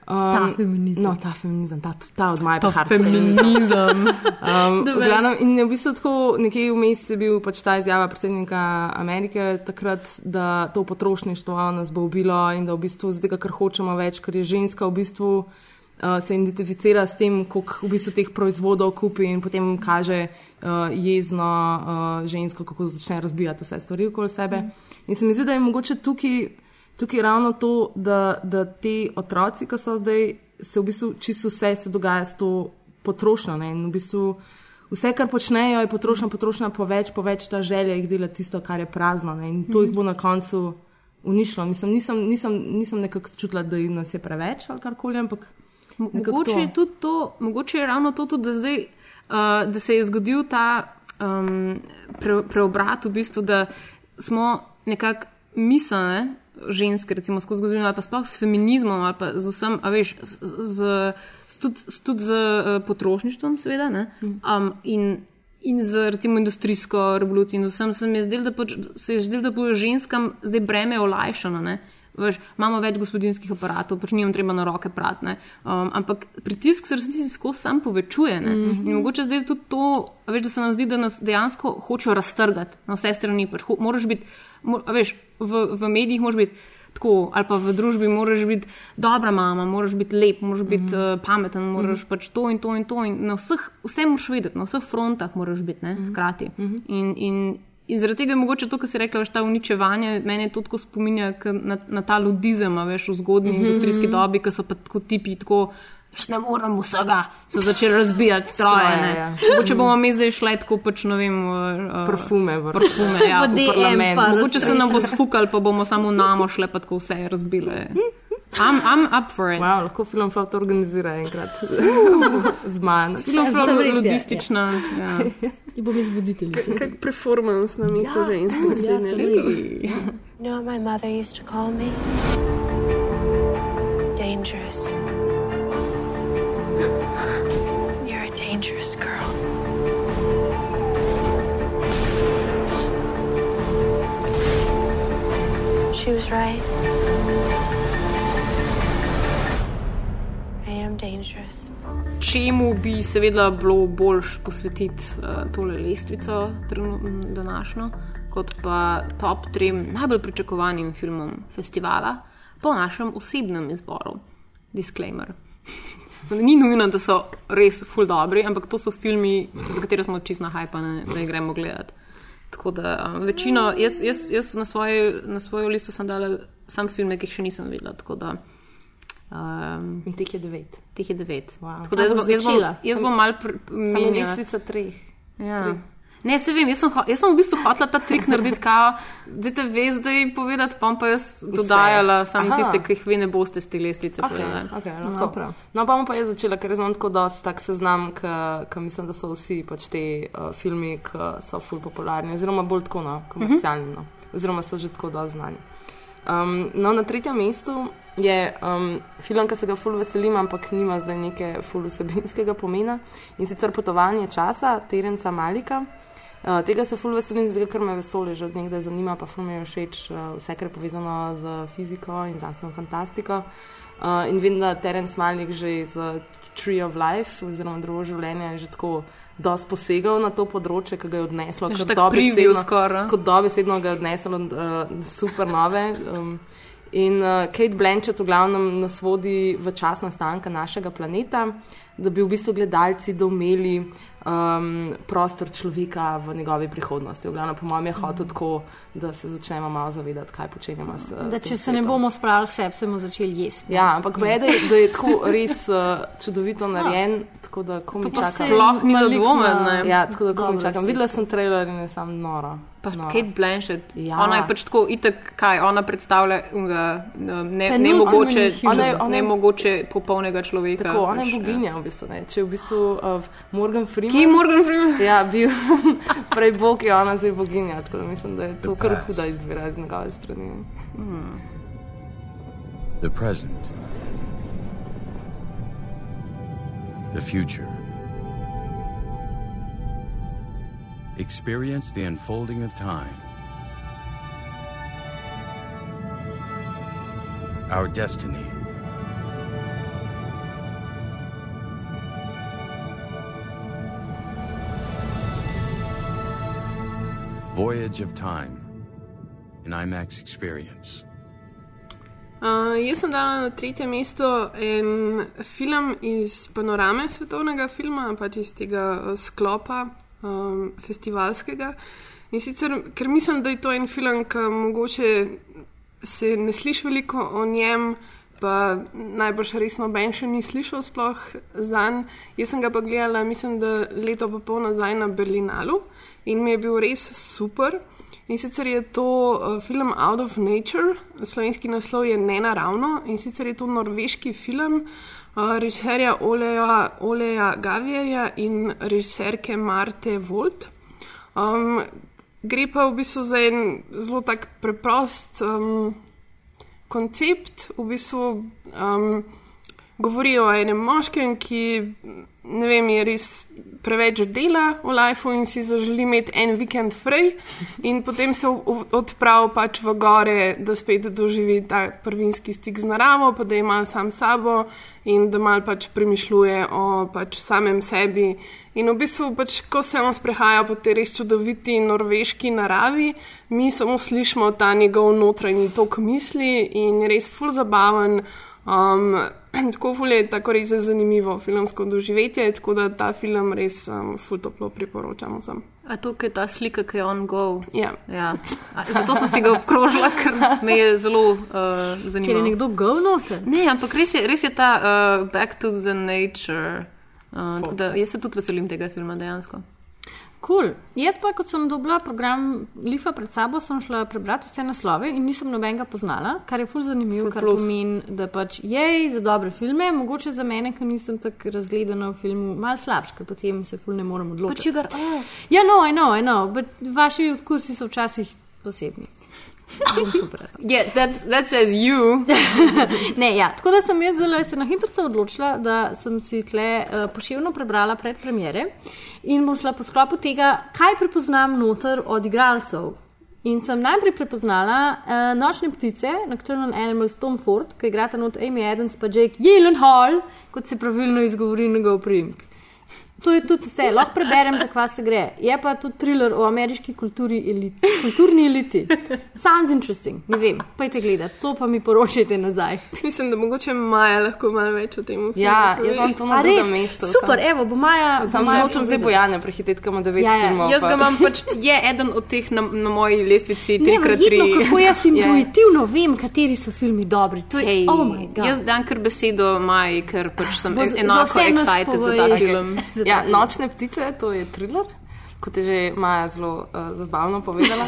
Um, Ta feminizem. No, ta feminizem, ta, ta od Maja Ta Park. feminizem. Um, glavnem, in v bistvu tako, nekje vmes je bil pač ta izjava predsednika Amerike takrat, da to potrošništvo nas bo ubilo in da v bistvu zdaj, ker hočemo več, ker je ženska v bistvu uh, se identificira s tem, koliko v bistvu teh proizvodov kupi in potem kaže uh, jezno uh, žensko, kako začne razbijati vse stvari okoli sebe. In se mi zdi, da je mogoče tukaj, tukaj ravno to, da, da ti otroci, ki so zdaj, se v bistvu čisto vse se dogaja s to potrošnjo. Ne? In v bistvu vse, kar počnejo, je potrošnja, potrošnja po več, po več ta želja jih dela tisto, kar je prazno. Ne? In to jih bo na koncu uničilo. Mislim, nisem, nisem, nisem nekako čutila, da nas je preveč ali karkoli, ampak. Mogoče to. je tudi to, mogoče je ravno to, tudi, da, zdaj, uh, da se je zgodil ta um, pre, preobrat, v bistvu, da smo nekako miselne ženske, recimo skozi zgodovino, ali pa sploh s feminizmom, ali pa z vsem, a veš, z, z, z, tudi, tudi z uh, potrošništvom, seveda, ne, um, in, in z recimo industrijsko revolucijo in vsem, se mi je zdelo, da, pač, se je zdelo, da bo ženskam zdaj breme olajšano. Ne. Veš, imamo več gospodinjskih aparatov, pač njim treba na roke pratne. Um, ampak pritisk se resnici skozi sam povečuje. Mm -hmm. In mogoče zdaj tudi to, veš, da se nam zdi, da nas dejansko hočejo raztrgati na vse strani. Pač, ho, moraš biti, mo, a veš, v, v medijih moraš biti. Tako, ali pa v družbi moraš biti dobra mama, moraš biti lep, moraš biti mm -hmm. uh, pameten, moraš mm -hmm. pač to in to in to. In na vseh, vse moraš vedeti, na vseh frontah moraš biti, ne, hkrati. Mm -hmm. in, in, in zaradi tega je mogoče to, kar si rekla, veš, ta uničevanje, mene to tako spominja na, na ta ludizem, veš, v zgodnji mm -hmm. industrijski dobi, ki so pa tako tipi, tako. Jaz ne morem vsega, so začeli razbijati stroje. Stroje, ja. Mogoče bomo mi zdaj šli tako, pač, ne vem, uh, Parfume, v- parfume ja, V DM parlament. pa Mogoče se nam bo sfukal, pa bomo samo namo šle, pa tako vse razbile. I'm, I'm up for it. Wow, lahko film Flot organizira enkrat z mano. Film Sem Flop res, ja, ludistična. Ja. In bom izvoditeljica. Kak performance na mesto ja, ženske ja, naslednje sem leto. You know what my mother used to call me? Dangerous. You're a dangerous girl. She was right. Čemu bi seveda bilo boljš posvetiti uh, tole lestvico, današnjo, kot pa top trem najbolj pričakovanim filmom festivala, po našem osebnem izboru. Disclaimer. Ni nujno, da so res full dobri, ampak to so filmi, za katere smo čisto nahajpani, da jih gremo gledati. Tako da um, večino, jaz, jaz, jaz na, svoji, na svojo listo sem dala sam filme, ki jih še nisem videla. Tako da, um, In teh je devet. teh je devet. Wow. Tako da jaz, boš jaz bom, jaz bom mal pr- Samo lestvica treh. Ja. Ne, se vem, jaz sem, jaz sem v bistvu hotela ta trik narediti, kao, zdaj ve zdaj povedati, pa bom pa jaz dodajala samo tiste, ki jih vi ne boste z te lestvice Okay, povedali. okay, No, lahko. prav. no, pa bom pa jaz začela, ker imam tako dosti tak seznam, ki mislim, da so vsi pač te uh, filmi, ki so ful popularni, oziroma bolj tako no, komercialni, no, oziroma so že tako dosti znani. Um, no, na tretjem mestu je um, film, ki se ga ful veselim, ampak nima zdaj neke ful vsebinskega pomena in sicer Potovanje časa Terenca Malika. Uh, tega se ful veselim, zato ker me vesolje že od nekdaj zanima, pa ful mi je všeč uh, vse, kar je povezano z fiziko in znanstveno fantastiko. Uh, in vem, da Terence Malik že z Tree of Life oziroma drugo življenje je že tako dosti posegal na to področje, ki ga je odneslo. Tako preview dobesedno- skoraj. Tako dobesedno ga je odneslo uh, super nove. Um, in uh, Kate Blanchett v glavnem nas vodi v čas nastanka našega planeta, da bi v bistvu gledalci domeli, um, prostor človeka v njegovi prihodnosti. V glavnem, po mojem, je hotel Mhm. tako, da se začnemo malo zavedati, kaj počenjamo. S, Da tem če se ne svetom. bomo spravili k sebi, se bomo začeli jesti. Ja, ampak ve, da, je- da je tako res uh, čudovito narejen, tako da ko mi To pa čakam. sploh ni dvomen, ne. Ja, tako da ko mi Dobro čakam. Videla sem trailer in je sam noro. Pa noro. Kate Blanchett. Ja. Ona je pač tako, itek, kaj ona predstavlja, unga, ne, ne, nemogoče, human. Ona je- ona je- nemogoče popolnega človeka. Tako, ona je pač, boginja v bistvu. Ne. Če je v bistvu uh, Morgan Freeman. Ki je Morgan Freeman? Ja, bil prej bog, je ona zdaj boginja. Tako da mislim, da je to kar huda izbira iz njegove strani. The present. The future. Experience the unfolding of time. Our destiny. Voyage of Time, an IMAX experience. Uh, jaz sem dala na tretje mesto en film iz panorame svetovnega filma, pač iz tega uh, sklopa um, festivalskega. In sicer, ker mislim, da je to en film, ki mogoče se ne sliši veliko o njem, pa najbrž res noben še ni slišal sploh za njim. Jaz sem ga pa gledala, mislim, da leto pa pol nazaj na Berlinalu in mi je bil res super. In sicer je to uh, film Out of Nature, slovenski naslov je Nenaravno in sicer je to norveški film uh, režiserja Oleja, Oleja Gavierja in režiserke Marte Volt. Um, gre pa v bistvu za en zelo tak preprost um, koncept, v bistvu um, govori o enem moškem, ki ne vem, je res preveč dela v lifeu in si zaželi imeti en vikend fraj, in potem se odpravi pač v gore, da spet doživi ta prvinski stik z naravo, pa da je mal sam sabo in da mal pač premišljuje o pač samem sebi. In v bistvu, pač, ko se on sprehaja po tej res čudoviti norveški naravi, mi samo slišimo ta njegov notranji tok misli in je res full zabaven. Um, tako ful je tako res zanimivo filmsko doživetje, tako da ta film res um, ful toplo priporočam vsem. A to je ta slika, ki je on go. Ja. ja. A, zato sem si ga obkrožila, ker me je zelo uh, zanimivo. Ker je nekdo go noter. Ne, ampak res je, res je ta uh, Back to the Nature. Uh, da, jaz se tudi veselim tega filma dejansko. Cool. Jaz pa, kot sem dobila program Lifa pred sabo, sem šla prebrati vse naslove in nisem nobenega poznala, kar je ful zanimivo, Ful kar plus. pomeni, da pač je za dobre filme, mogoče za mene, ki nisem tako razgledana v filmu, malo slabš, ker potem se ful ne morem odločiti. Got us. Ja, no, I know, I know, but vaši odkusi so včasih posebni. Yeah, that's, that says you. ne, ja. Tako da sem jaz zdaj se na hitro odločila, da sem si tle uh, poševno prebrala pred premiere in bom šla po sklopu tega, kaj prepoznam noter od igralcev. In sem najprej prepoznala uh, Nočne ptice, Nocturnal Animals Tom Ford, ki igrata not Amy Adams pa Jake Gyllenhaal, kot se pravilno izgovori njegov priimek. To je tudi vse, lahko preberem, za kva se gre. Je pa to thriller o ameriški kulturi eliti, kulturni eliti. Sounds interesting, ne vem, pojte gledati, to pa mi poročajte nazaj. Mislim, da mogoče Maja lahko malo več o tem filmu. Ja, jaz imam to na drugem mestu. Super, evo, bo Maja. Sam Maja nočem zdaj bojane prehiteti, kam ima devet Ja, ja, filmov. Jaz ga imam pač, je eden od teh na, na moji lestvici Neverjetno, 3x3. kako jaz intuitivno vem, kateri so filmi dobri. To je, Hey, oh jaz dam kar besedo Maji, ker pač sem Bo enako excited za ta Okej. film. Ja, Nočne ptice, to je thriller, kot je že Maja zelo uh, zabavno povedala.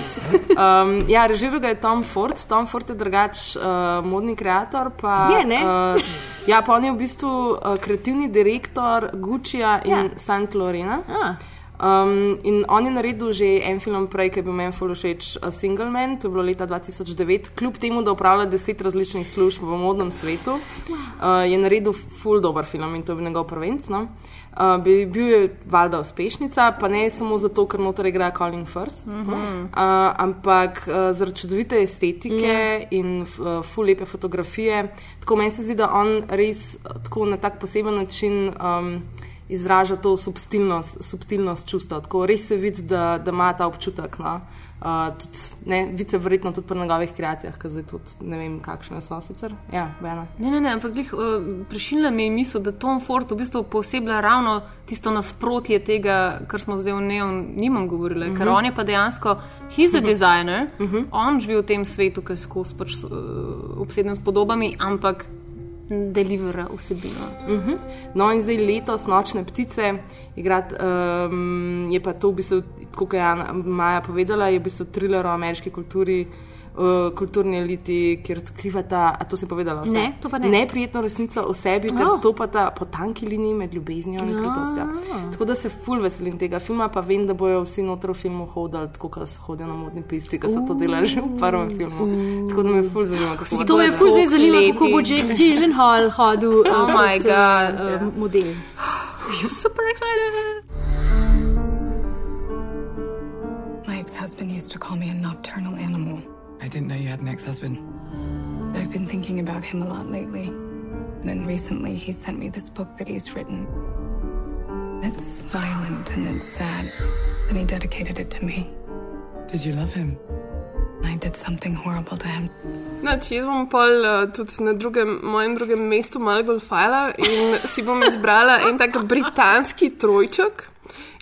Um, ja, režiral ga je Tom Ford. Tom Ford je drugač uh, modni ustvarjalec. Je, ne? Uh, ja, pa on je v bistvu uh, kreativni direktor Guccija in ja. St. Lorena. Ah. Um, in on je naredil že en film prej, ki je bil meni fully všeč, Single Man, to je bilo leta 2009. Kljub temu, da upravlja deset različnih služb v modnem svetu, uh, je naredil full dober film in to je bil njegov prvenc. No? Uh, bi- bil je valjda uspešnica, pa ne samo zato, ker noter igra Colin Firth, uh Mhm. -huh. uh, ampak uh, zaradi čudovite estetike Ja. in uh, full lepe fotografije. Tako meni se zdi, da on res uh, tako na tak poseben način. Um, Izraža to subtilnost, subtilnost čustva. Tako res se vidi, da, da ima ta občutek. No? Uh, tudi, ne, vice verjetno tudi pri njegovih kreacijah, ki zdaj tudi ne vem, kakšne so sicer. Ja, Bena. Ne, ne, ne, ampak glih, uh, prešilna mi je misel, da Tom Ford v bistvu posebej ravno tisto nasprotje tega, kar smo zdaj v Neon govorili, uh -huh. ker Mhm. on je pa dejansko, he's a Mhm. designer, uh Mhm. -huh. on živi v tem svetu, ki je skozi pač uh, obseden s podobami, ampak delivera vsebino. Uh -huh. No, in zdaj letos nočne ptice, igrat, um, je pa to v bistvu, kot je Maja povedala, je v bistvu thriller o ameriški kulturi. Uh, kulturni eliti, kjer odkrivata, a to se je povedala, vse? Ne, to ne. neprijetno resnico o sebi, ter Oh. stopata po tanki liniji med ljubeznijo in kritostjo. Ah. Tako da se ful veselim tega filma, pa vem, da bojo vsi noter v filmu hodili, tako kot hodijo na modni pisti, ki so to delali že v prvem filmu. Tako da me ful zanima, kako bo To je ful zdaj zanimivo, kako bo lepi. Jake Gyllenhaal hodil uh, Oh my kot, uh, God, uh, model. You're super excited! My ex husband used to call me a nocturnal animal. I didn't know you had an ex husband. I've been thinking about him a lot lately. And then recently, he sent me this book that he's written. It's violent and it's sad. And he dedicated it to me. Did you love him? I did something horrible to him. Noč, jaz bom pol uh, tudi na drugem, mojem drugem mestu malo golfala in si bom izbrala en tak britanski trojček.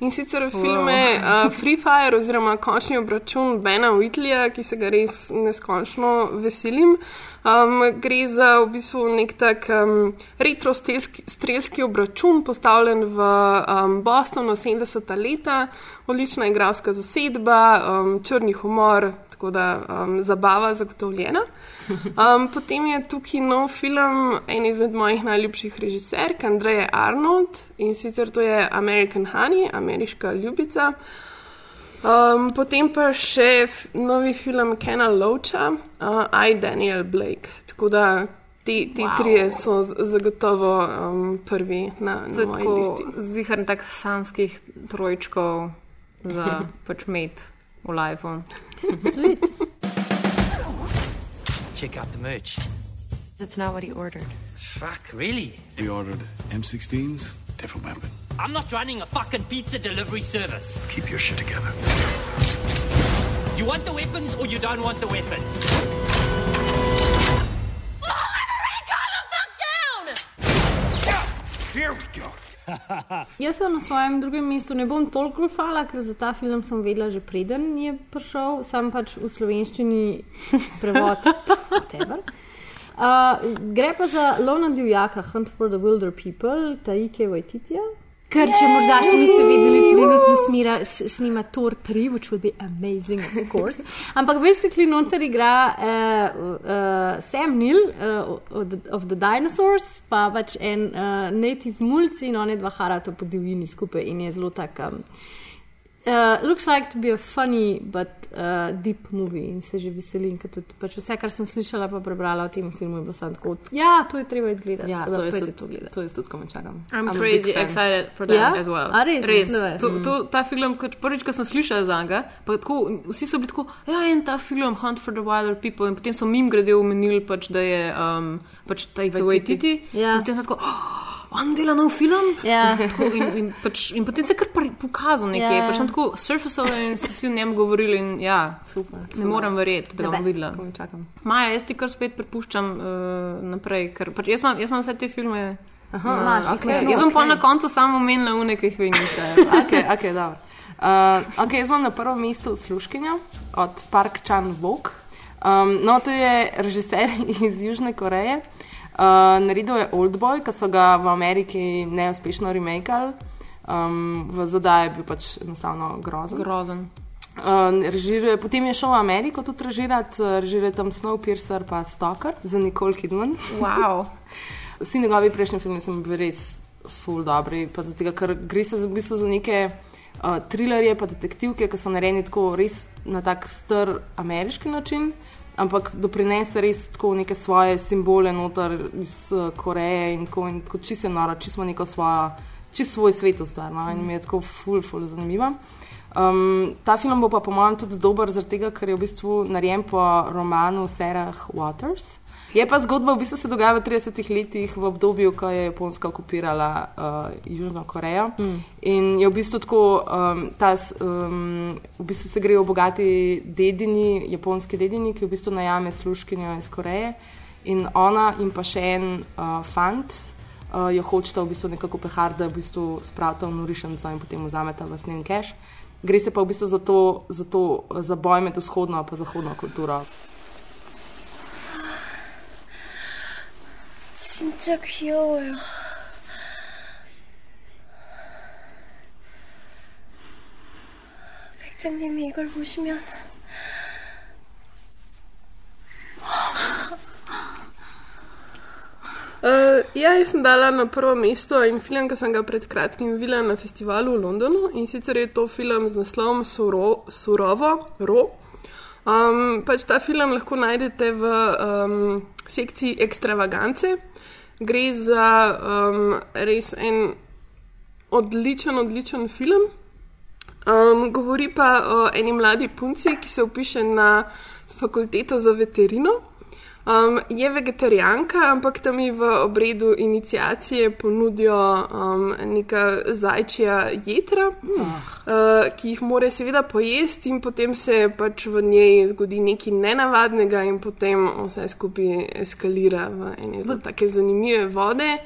In sicer filme uh, Free Fire oziroma Končni obračun Bena Whitleya, ki se ga res neskončno veselim. Um, gre za v bistvu nek tak um, retro strelski, strelski obračun, postavljen v um, Bostonu 70. leta, odlična igralska zasedba, um, črni humor, tako da um, zabava zagotovljena. Um, potem je tukaj nov film, en izmed mojih najljubših režiserk, Andreja Arnold in sicer to je American Honey, ameriška ljubica. Um, potem pa še novi film Kena Loacha, uh, I Daniel Blake. Tako da ti, ti Wow. trije so zagotovo um, prvi na, na moji listi. Zihar tak sanskih trojčkov za pač med v live. Sweet. Check out the merch. That's not what he ordered. Fuck, really? We ordered M16s, different weapon. I'm not running a fucking pizza delivery service. Keep your shit together. You want the weapons or you don't want the weapons? Oh, I've already calmed the fuck down. Here we go. Jaz pa na svojem drugem mestu ne bom toliko grofala, ker za ta film sem vedela že preden je prišel, sam pač v slovenščini prevod. whatever. Uh, gre pa za Lona Divjaka, Hunt for the Wilder People, Taike Waititija. Ker, če morda še niste vedeli, trenutno smira, snima Thor 3, which will be amazing, of course. Ampak basically noter igra uh, uh, Sam Neill uh, of, the, of the Dinosaurs, pa pač en uh, native mulci in one dva harata po divjini skupaj in je zelo tak. Um, Uh, looks like to be a funny but uh, deep movie in se že veselim, ker tudi pač vse, kar sem slišala pa prebrala o tem filmu, je bilo samo tako. Ja, to je treba gledati. Ja, to je tudi- to gledati. To je tudi, ko me čakam. I'm, I'm crazy excited for that Ja? as well. A res? res. No, To, to, ta film, kot prvič, ko sem slišala za njega, pa tako, vsi so bili tako, ja, en ta film, Hunt for the Wilder People, in potem so mim grede omenili, pač, da je um, pač Taika Waititi. Ja. In potem sem tako, oh, on dela nov film. Ja. Tako, in, in, pač, in potem se je kar pokazal nekje. Ja. Pač tako surfaceal in so vsi o njem govorili. In, ja, Super. ne morem verjeti, da bom videla. Maja, jaz ti kar spet prepuščam uh, naprej, ker pač jaz, imam, jaz imam vse te filme. Aha, na- imaš, okej, jaz bom pa okej. na koncu samo omenila une, ki jih vi niste. okay, okay, dobro. uh, okay, jaz imam na prvem mestu sluškinjo od Park Chan Vok. Um, no, to je režiser iz Južne Koreje. Uh, naredil je Oldboy, ki so ga v Ameriki neuspešno remakali. Um, v ZDA je bil pač enostavno grozen. Grozen. Uh, režiruje, potem je šel v Ameriko tudi režirati, uh, režiruje tam Snowpiercer pa Stalker za Nicole Kidman. Wow. Vsi njegovi prejšnji filmi so bili res full dobri, zato, ker gre se v bistvu za neke uh, trilerje, pa detektivke, ki so narejeni tako res na tak star ameriški način, ampak doprinese res tako neke svoje simbole noter iz uh, Koreje in tako, in tako čisto noro, čisto neko svojo, čisto svoj svet ustvarjeno in mi je tako full, full zanimivo. Um, ta film bo pa po mojem tudi dober, zaradi tega, ker je v bistvu narejen po romanu Sarah Waters. Je pa zgodba v bistvu se dogaja v 30 letih, v obdobju, ko je Japonska okupirala uh, Južno Korejo. Mm. In je v bistvu tako, um, ta, um, v bistvu se grejo bogati dedini, japonski dedini, ki v bistvu najame služkinjo iz Koreje. In ona in pa še en uh, fant uh, jo hočeta v bistvu nekako pehar, da v bistvu spravita v norišnico in potem vzameta v snen cash. Gre se pa v bistvu za, to, za, to, za boj med vzhodno in zahodno kulturo. 진짜 귀여워요. 백장님이 이걸 보시면 Uh, ja, jaz sem dala na prvo mesto in film, ki sem ga pred kratkim videla na festivalu v Londonu in sicer je to film z naslovom Suro, Surovo, Ro. Um, pač ta film lahko najdete v um, sekciji Extravagance. Gre za um, res en odličen, odličen film. Um, govori pa o eni mladi punci, ki se upiše na fakulteto za veterino. Um, je vegetarijanka, ampak tam ji v obredu inicijacije ponudijo um, neka zajčja jedra, uh. Uh, ki jih mora seveda pojesti, in potem se pač v njej zgodi nekaj nenavadnega, in potem vse skupaj eskalira v ene zelo tako zanimive vode.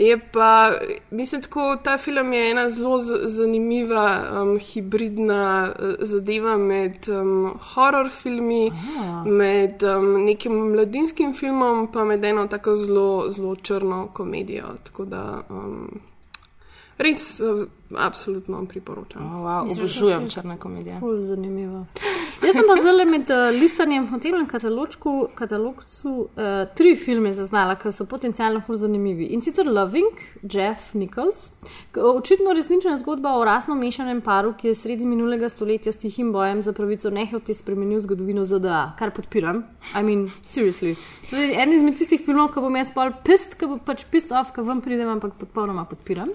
Je pa, mislim, da ta film je ena zelo zanimiva, um, hibridna uh, zadeva med um, horor filmi, Aha. med um, nekim mladinskim filmom, pa med eno tako zelo, zelo črno komedijo. Tako da um, res, uh, absolutno priporočam. Oh, wow. Obožujem črne komedije. Ful, zanimivo. Jaz sem pa zelo med uh, listanjem v tem katalogcu uh, tri filme zaznala, ki so potencialno ful zanimivi. In sicer Loving, Jeff Nichols, očitno resnična zgodba o rasno mešanem paru, ki je sredi minulega stoletja s tihim bojem za pravico nehote spremenil zgodovino ZDA, kar podpiram. I mean, seriously. To je en izmed tistih filmov, ki bom jaz pol pist, ki bo pač pist off, ki vam pridem, ampak popolnoma podpiram.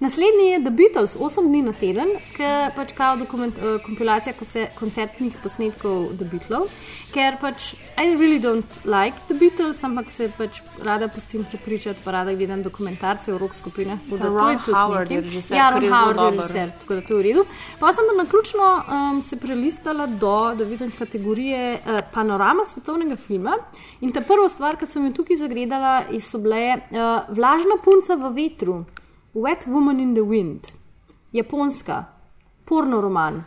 Naslednji je The Beatles, 8 dni na teden, je pač kao dokument, uh, kompilacija koncertnih posnetkov The Beatles, ker pač I really don't like The Beatles, ampak se pač rada pustim prepričati, pa rada gledam dokumentarce o rock skupinah. Ron Howard je že vse. Ja, Ron Howard je vse, tako da to je v redu. Pa sem na ključno um, se prelistala do, da vidim kategorije uh, panorama svetovnega filma in ta prva stvar, ki sem jo tukaj zagledala, so bile uh, Vlažna punca v vetru. Wet Woman in the Wind, japonska, porno roman.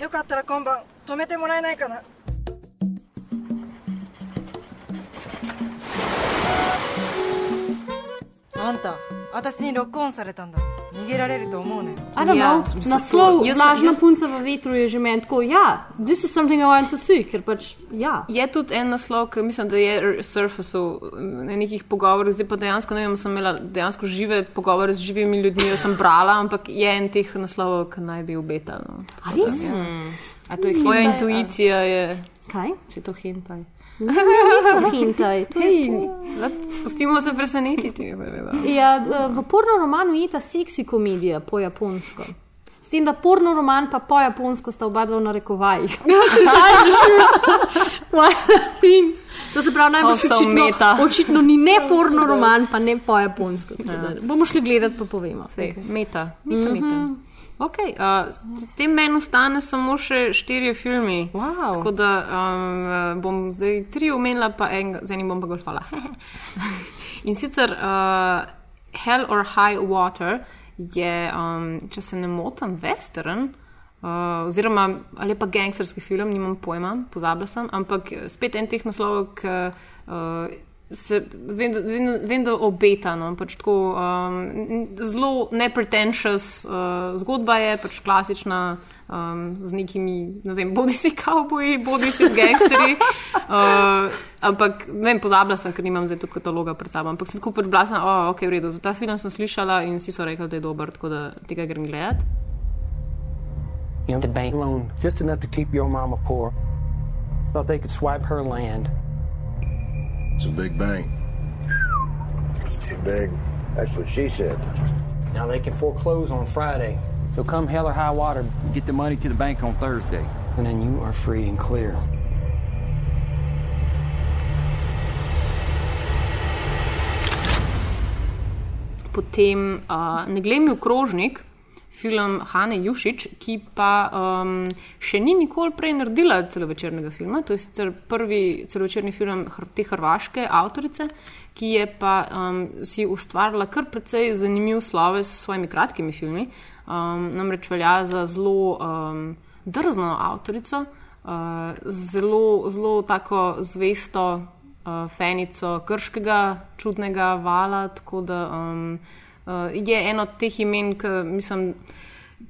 よかったら今晩泊めてもらえないかな あんた私にロックオンされたんだ逃げられると思うのよ I don't Ja, know, mislim, naslov jaz- Vlažna jaz- punca v vetru je že meni tako, ja, this is something I want to see, ker pač, ja. Je tudi en naslov, ki mislim, da je surfacev na nekih pogovorih, zdaj pa dejansko ne vem, sem imela dejansko žive pogovore z živimi ljudmi, jaz sem brala, ampak je en teh naslovov, ki naj bi obetal. No. A res? A to je Moja hentai, intuicija je. Kaj? Če je to hentai. To hentai, to je Pustimo se presenetiti. Ja, v porno romanu je ta seksi komedija po japonsko. S tem, da porno roman pa po japonsko sta oba dva v narekovajih. to se pravi, najbolj očitno, meta. očitno ni ne porno roman, pa ne po japonsko. Da Bomo šli gledati, pa povemo. Sej, meta, meta, meta. Okay, uh, s, tem meni ostane samo še štirje filmi. Wow. Tako da um, bom zdaj tri omenila, pa en, z enim bom pa golfala. In sicer uh, Hell or High Water je, um, če se ne motim, western. Uh, oziroma, ali pa gangsterski film, nimam pojma, pozabila sem, ampak spet en teh naslovov, ki uh, se vem, da- vem, vem, da obeta. No, pač tako, um, zelo nepretentious uh, zgodba je, pač klasična. Um, z nekimi, ne vem, bodi si kavboji, bodi si z gangsterji. Uh, ampak, ne vem, pozabila sem, ker nimam zdaj tudi kataloga pred sabo. Ampak sem tako pač bila, sem, oh, ok, v redu. Za ta film sem slišala in vsi so rekli, da je dober, tako da tega grem gledati. You know, the bank loan just enough to keep your mama poor. Thought they could swipe her land. It's a big bank. It's too big. That's what she said. Now they can foreclose on Friday. So So come hell or high water, Get the money to the bank on Thursday. and then you are free and clear. Potem uh, Ne glej mi v krožnik, film Hane Jušič, ki pa um, še ni nikoli prej naredila celovečernega filma. To je sicer prvi celovečerni film te hrvaške avtorice, ki je pa um, si ustvarila kar precej zanimiv sloves s svojimi kratkimi filmi. Um, namreč velja za zelo um, drzno avtorico, uh, zelo, zelo tako zvesto uh, fenico krškega čudnega vala. Tako da um, uh, je eno od teh imen, ki mislim,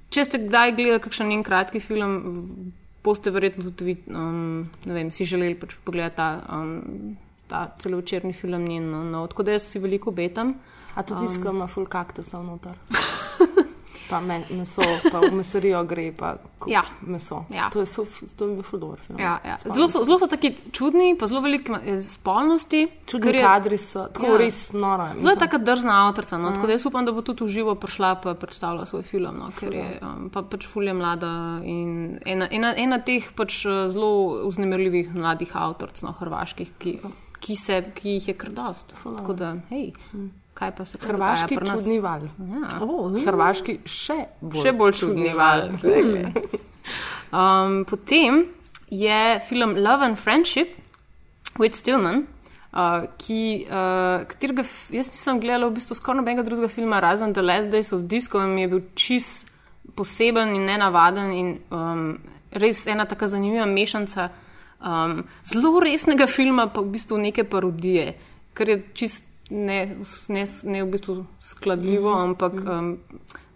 če ste kdaj gledali kakšen njen kratki film, v- boste verjetno tudi vi, um, ne vem, si želeli pač pogledati ta, um, ta celovečerni film njen. No, no. Tako da jaz si veliko obetam. A tudi Um, skama full kaktusov noter. pa me, meso, pa v mesarijo gre, pa kup Ja. meso. Ja. To je, so, to je bil dobro film. Ja, ja. Zelo, so, zelo so taki čudni, pa zelo veliko ima- spolnosti. Čudni je- kadri so, tako res noro je, Zelo je taka drzna avtorica, no? Mhm. tako da jaz upam, da bo tudi v živo prišla pa predstavila svoj film, no? ker je um, pa, pač fulje mlada in ena, ena, ena teh pač eh, zelo vznemirljivih mladih avtoric, no, hrvaških, ki, ki, se, ki jih je kar dost. Tako da, hej, kaj pa se kaj Hrvaški dogaja nas? čudni val. Ja. Oh, Hrvaški še bolj, Še bolj čudni val. Um, potem je film Love and Friendship with Stillman, uh, ki, uh, katerega jaz nisem gledala v bistvu skoraj nobenega drugega filma, razen The Last Days of Disco, in mi je bil čist poseben in nenavaden in um, res ena tako zanimiva mešanca um, zelo resnega filma, pa v bistvu neke parodije, kar je čist ne, ne, ne v bistvu skladljivo, Mhm, ampak um,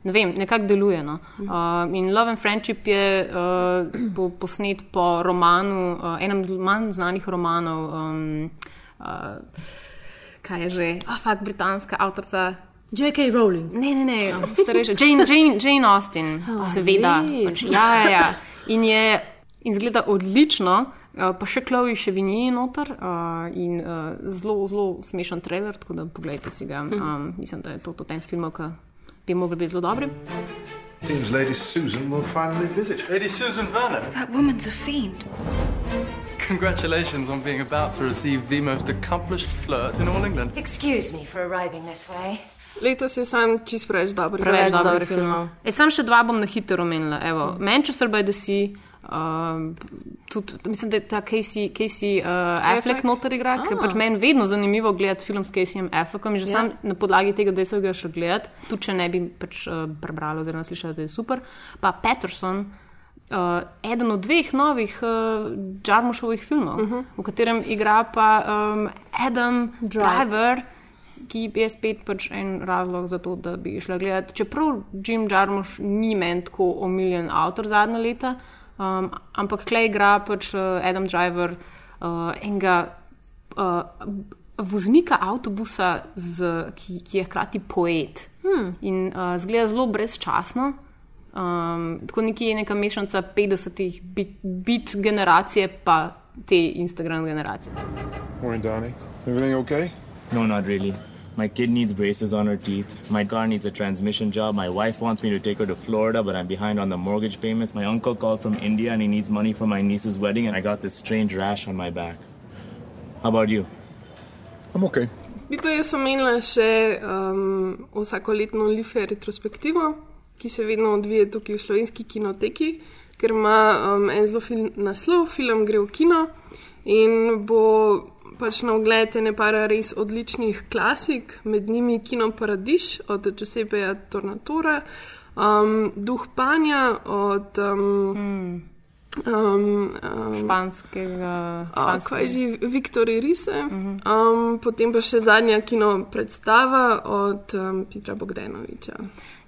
ne vem, nekako deluje. No. Uh, in Love and Friendship je uh, po, posnet po romanu, uh, enem manj znanih romanov. Um, uh, kaj je že, ah, fakt, britanska avtorica. J.K. Rowling. Ne, ne, ne, starejša. Jane, Jane, Jane Austen, A, seveda. Pač, ja, ja, ja. In je in zgleda odlično, pa še Chloe še vinije noter uh, in uh, zelo, zelo smešen trailer, tako da pogledajte si ga. Um, mislim, da je to tudi en film, ki bi mogli biti zelo dobri. Seems Lady Susan will finally visit. Lady Susan Vernon. That woman's a fiend. Congratulations on being about to receive the most accomplished flirt in all England. Excuse me for arriving this way. Letos je sam čist preveč dobrih Preveč filmov. dobrih filmov. E, sam še dva bom na hitro omenila. Evo, Manchester by the Sea. Uh, tudi, mislim, da je ta Casey, Casey uh, Affleck Affleck? noter igra, ker Ah. pač meni vedno zanimivo gledati film s Caseyjem Affleckom in že Ja. sam na podlagi tega, da sem ga še gledati, tudi če ne bi pač uh, prebrala oziroma slišala, da je super. Pa Patterson, uh, eden od dveh novih uh, Jarmušovih filmov, uh -huh. v katerem igra pa um, Adam Driver ki je spet pač en razlog za to, da bi šla gledati. Čeprav Jim Jarmusch ni meni tako omiljen avtor zadnja leta, um, ampak klej igra pač uh, Adam Driver uh, enega uh, voznika avtobusa, z, ki, ki je hkrati poet Hmm. in uh, zgleda zelo brezčasno. Um, tako nekje je neka mešanica 50-ih bit, bit generacije pa te Instagram generacije. Morning, Donnie. Everything okay? No, not really. My kid needs braces on her teeth. My car needs a transmission job. My wife wants me to take her to Florida, but I'm behind on the mortgage payments. My uncle called from India and he needs money for my niece's wedding, and I got this strange rash on my back. How about you? I'm okay. Bi pa jaz omenila še um, vsakoletno Life retrospektivo, ki se vedno odvija tukaj v slovenski kinoteki, ker ima um, en zelo film naslov, film gre v kino in bo pač na ogled ene para res odličnih klasik, med njimi Kino Paradiž od Giuseppeja Tornatora, um, Duh Panja od. Um, mm. Um, um, španskega. A, kaj že, Viktor Irise, uh Mhm. -huh. um, potem pa še zadnja kino predstava od um, Petra Bogdanoviča.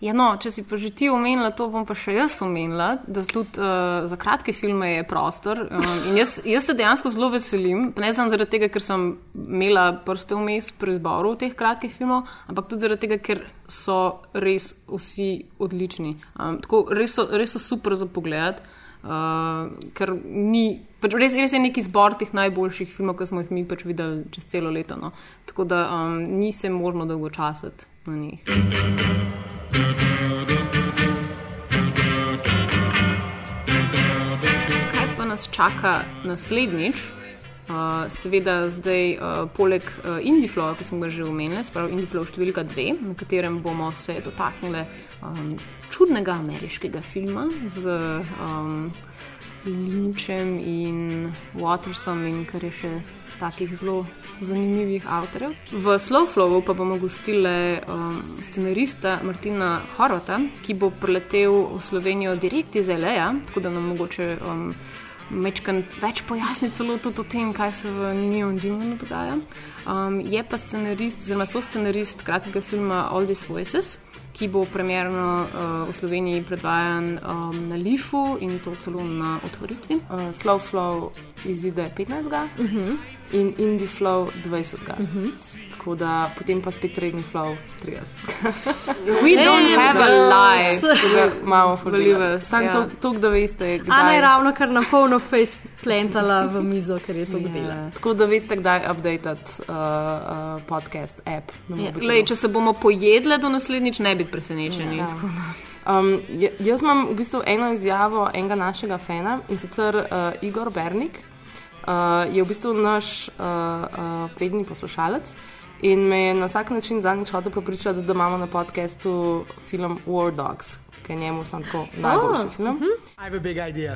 Ja, no, če si pa že ti omenila, to bom pa še jaz omenila, da tudi uh, za kratke filme je prostor. Um, in jaz, jaz se dejansko zelo veselim, ne samo zaradi tega, ker sem imela prste vmes pri izboru teh kratkih filmov, ampak tudi zaradi tega, ker so res vsi odlični. Um, tako, res, so, res so super za pogled. Uh, Uh, ker ni, pač res, res je neki zbor teh najboljših filmov, ki smo jih mi pač videli čez celo leto. No. Tako da um, ni se možno dolgočasiti na njih. Kaj pa nas čaka naslednjič? Uh, seveda, zdaj, uh, poleg uh, Indiflow, ki smo ga že omenili, spravo Indiflow številka dve, na katerem bomo se dotaknili um, čudnega ameriškega filma z um, Lynchem in Watersom in kar je še takih zelo zanimivih avtorjev. V Slowflowu pa bomo gostili um, scenarista Martina Horvata, ki bo priletel v Slovenijo direkt iz L.A., tako da nam mogoče. Um, Mečkan več pojasni celo tudi o tem, kaj se v Neon Demonu dogaja. Um, je pa scenarist, oziroma so scenarist kratkega filma All These Voices, ki bo premjerno uh, v Sloveniji predvajan um, na Lifu in to celo na otvoritvi. Uh, Slow Flow izide 15. Uh -huh. in Indie Flow 20. Uh -huh. Tako da potem pa spet redni flow 30. We don't have a life. Imamo fulvive. Sam to, to, da veste. Kdaj... Ana je ravno kar na polno face plantala v mizo, ker je to yeah. dela. Tako da veste, kdaj updatati uh, uh, podcast app. Yeah. Lej, če se bomo pojedli do naslednjič, ne biti presenečeni. Yeah. Um, jaz imam v bistvu eno izjavo enega našega fana in sicer uh, Igor Bernik. Uh, je v bistvu naš uh, uh, prednji poslušalec. In me je na vsak način zadnjič hotel prepričati, da imamo na podkastu film War Dogs, ki je njemu sam tako najboljši oh, film. Mm -hmm. I have a big idea.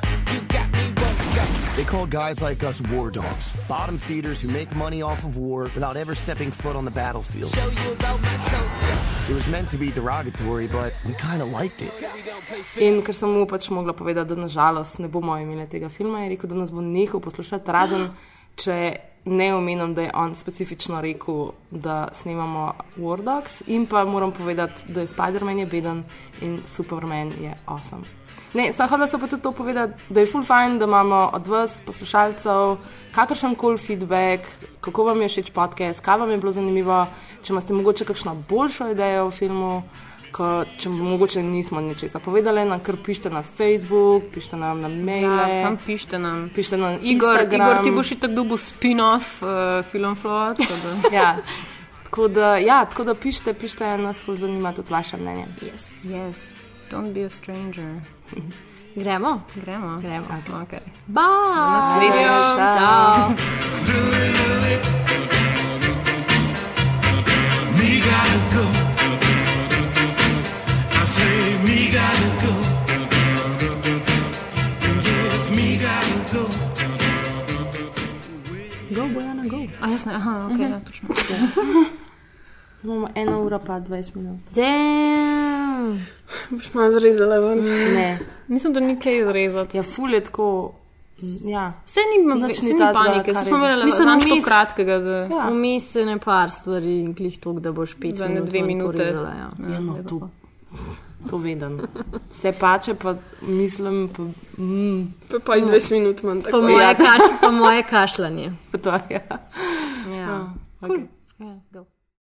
They call guys like us war dogs, bottom feeders who make money off of war without ever stepping foot on the battlefield. It was meant to be derogatory, but we kind of liked it. In ker sem mu pač mogla povedati, da nažalost ne bomo imeli tega filma, je rekel, da nas bo nehal poslušati, razen če ne omenim, da je on specifično rekel, da snemamo War Dogs, in pa moram povedati, da je Spider-Man je beden in Superman je awesome. Ne, sem hodila pa tudi to povedati, da je full fine, da imamo od vas, poslušalcev, kakršen koli feedback, kako vam je všeč podcast, kaj vam je bilo zanimivo, če imate mogoče kakšno boljšo idejo o filmu ko, če mogoče nismo ničesar povedali, nam kar pišete na Facebook, pišete nam na maile. Ja, tam pišete nam. Pišete nam Igor, Igor, ti boš tako dobil spin-off uh, film Flood. ja. Tako da, ja, tako da pišete, pišete, nas ful zanima tudi vaše mnenje. Yes, yes. Don't be a stranger. Gremo? Gremo. Gremo. Okay. Okay. Bye. Naslednjo. Ciao. Me gotta go. Go, Bojana, go. A jaz ne, aha, ok, ja, točno. Imamo eno uro pa 20 minut. Damn. Boš malo zrezala ven? Ne. Mislim, da ni kaj zrezati. Ja, ful je tako. Ja. Vse ni, Nič ni, panike, kar se smo imeli Mislim, samo vmes- kratkega. Da... Ja. Vmes je ne par stvari, glih to, da boš pet Za minut dve minute. porezala, Ja. Ja, no, to, to vedem. Vse pače, pa mislim, pa, mm, Pa pa 20 minut manj Po moje, Ja. kaš, po moje kašljanje. pa to. Ja. Ja. Ja, Cool. okej. Ja, go.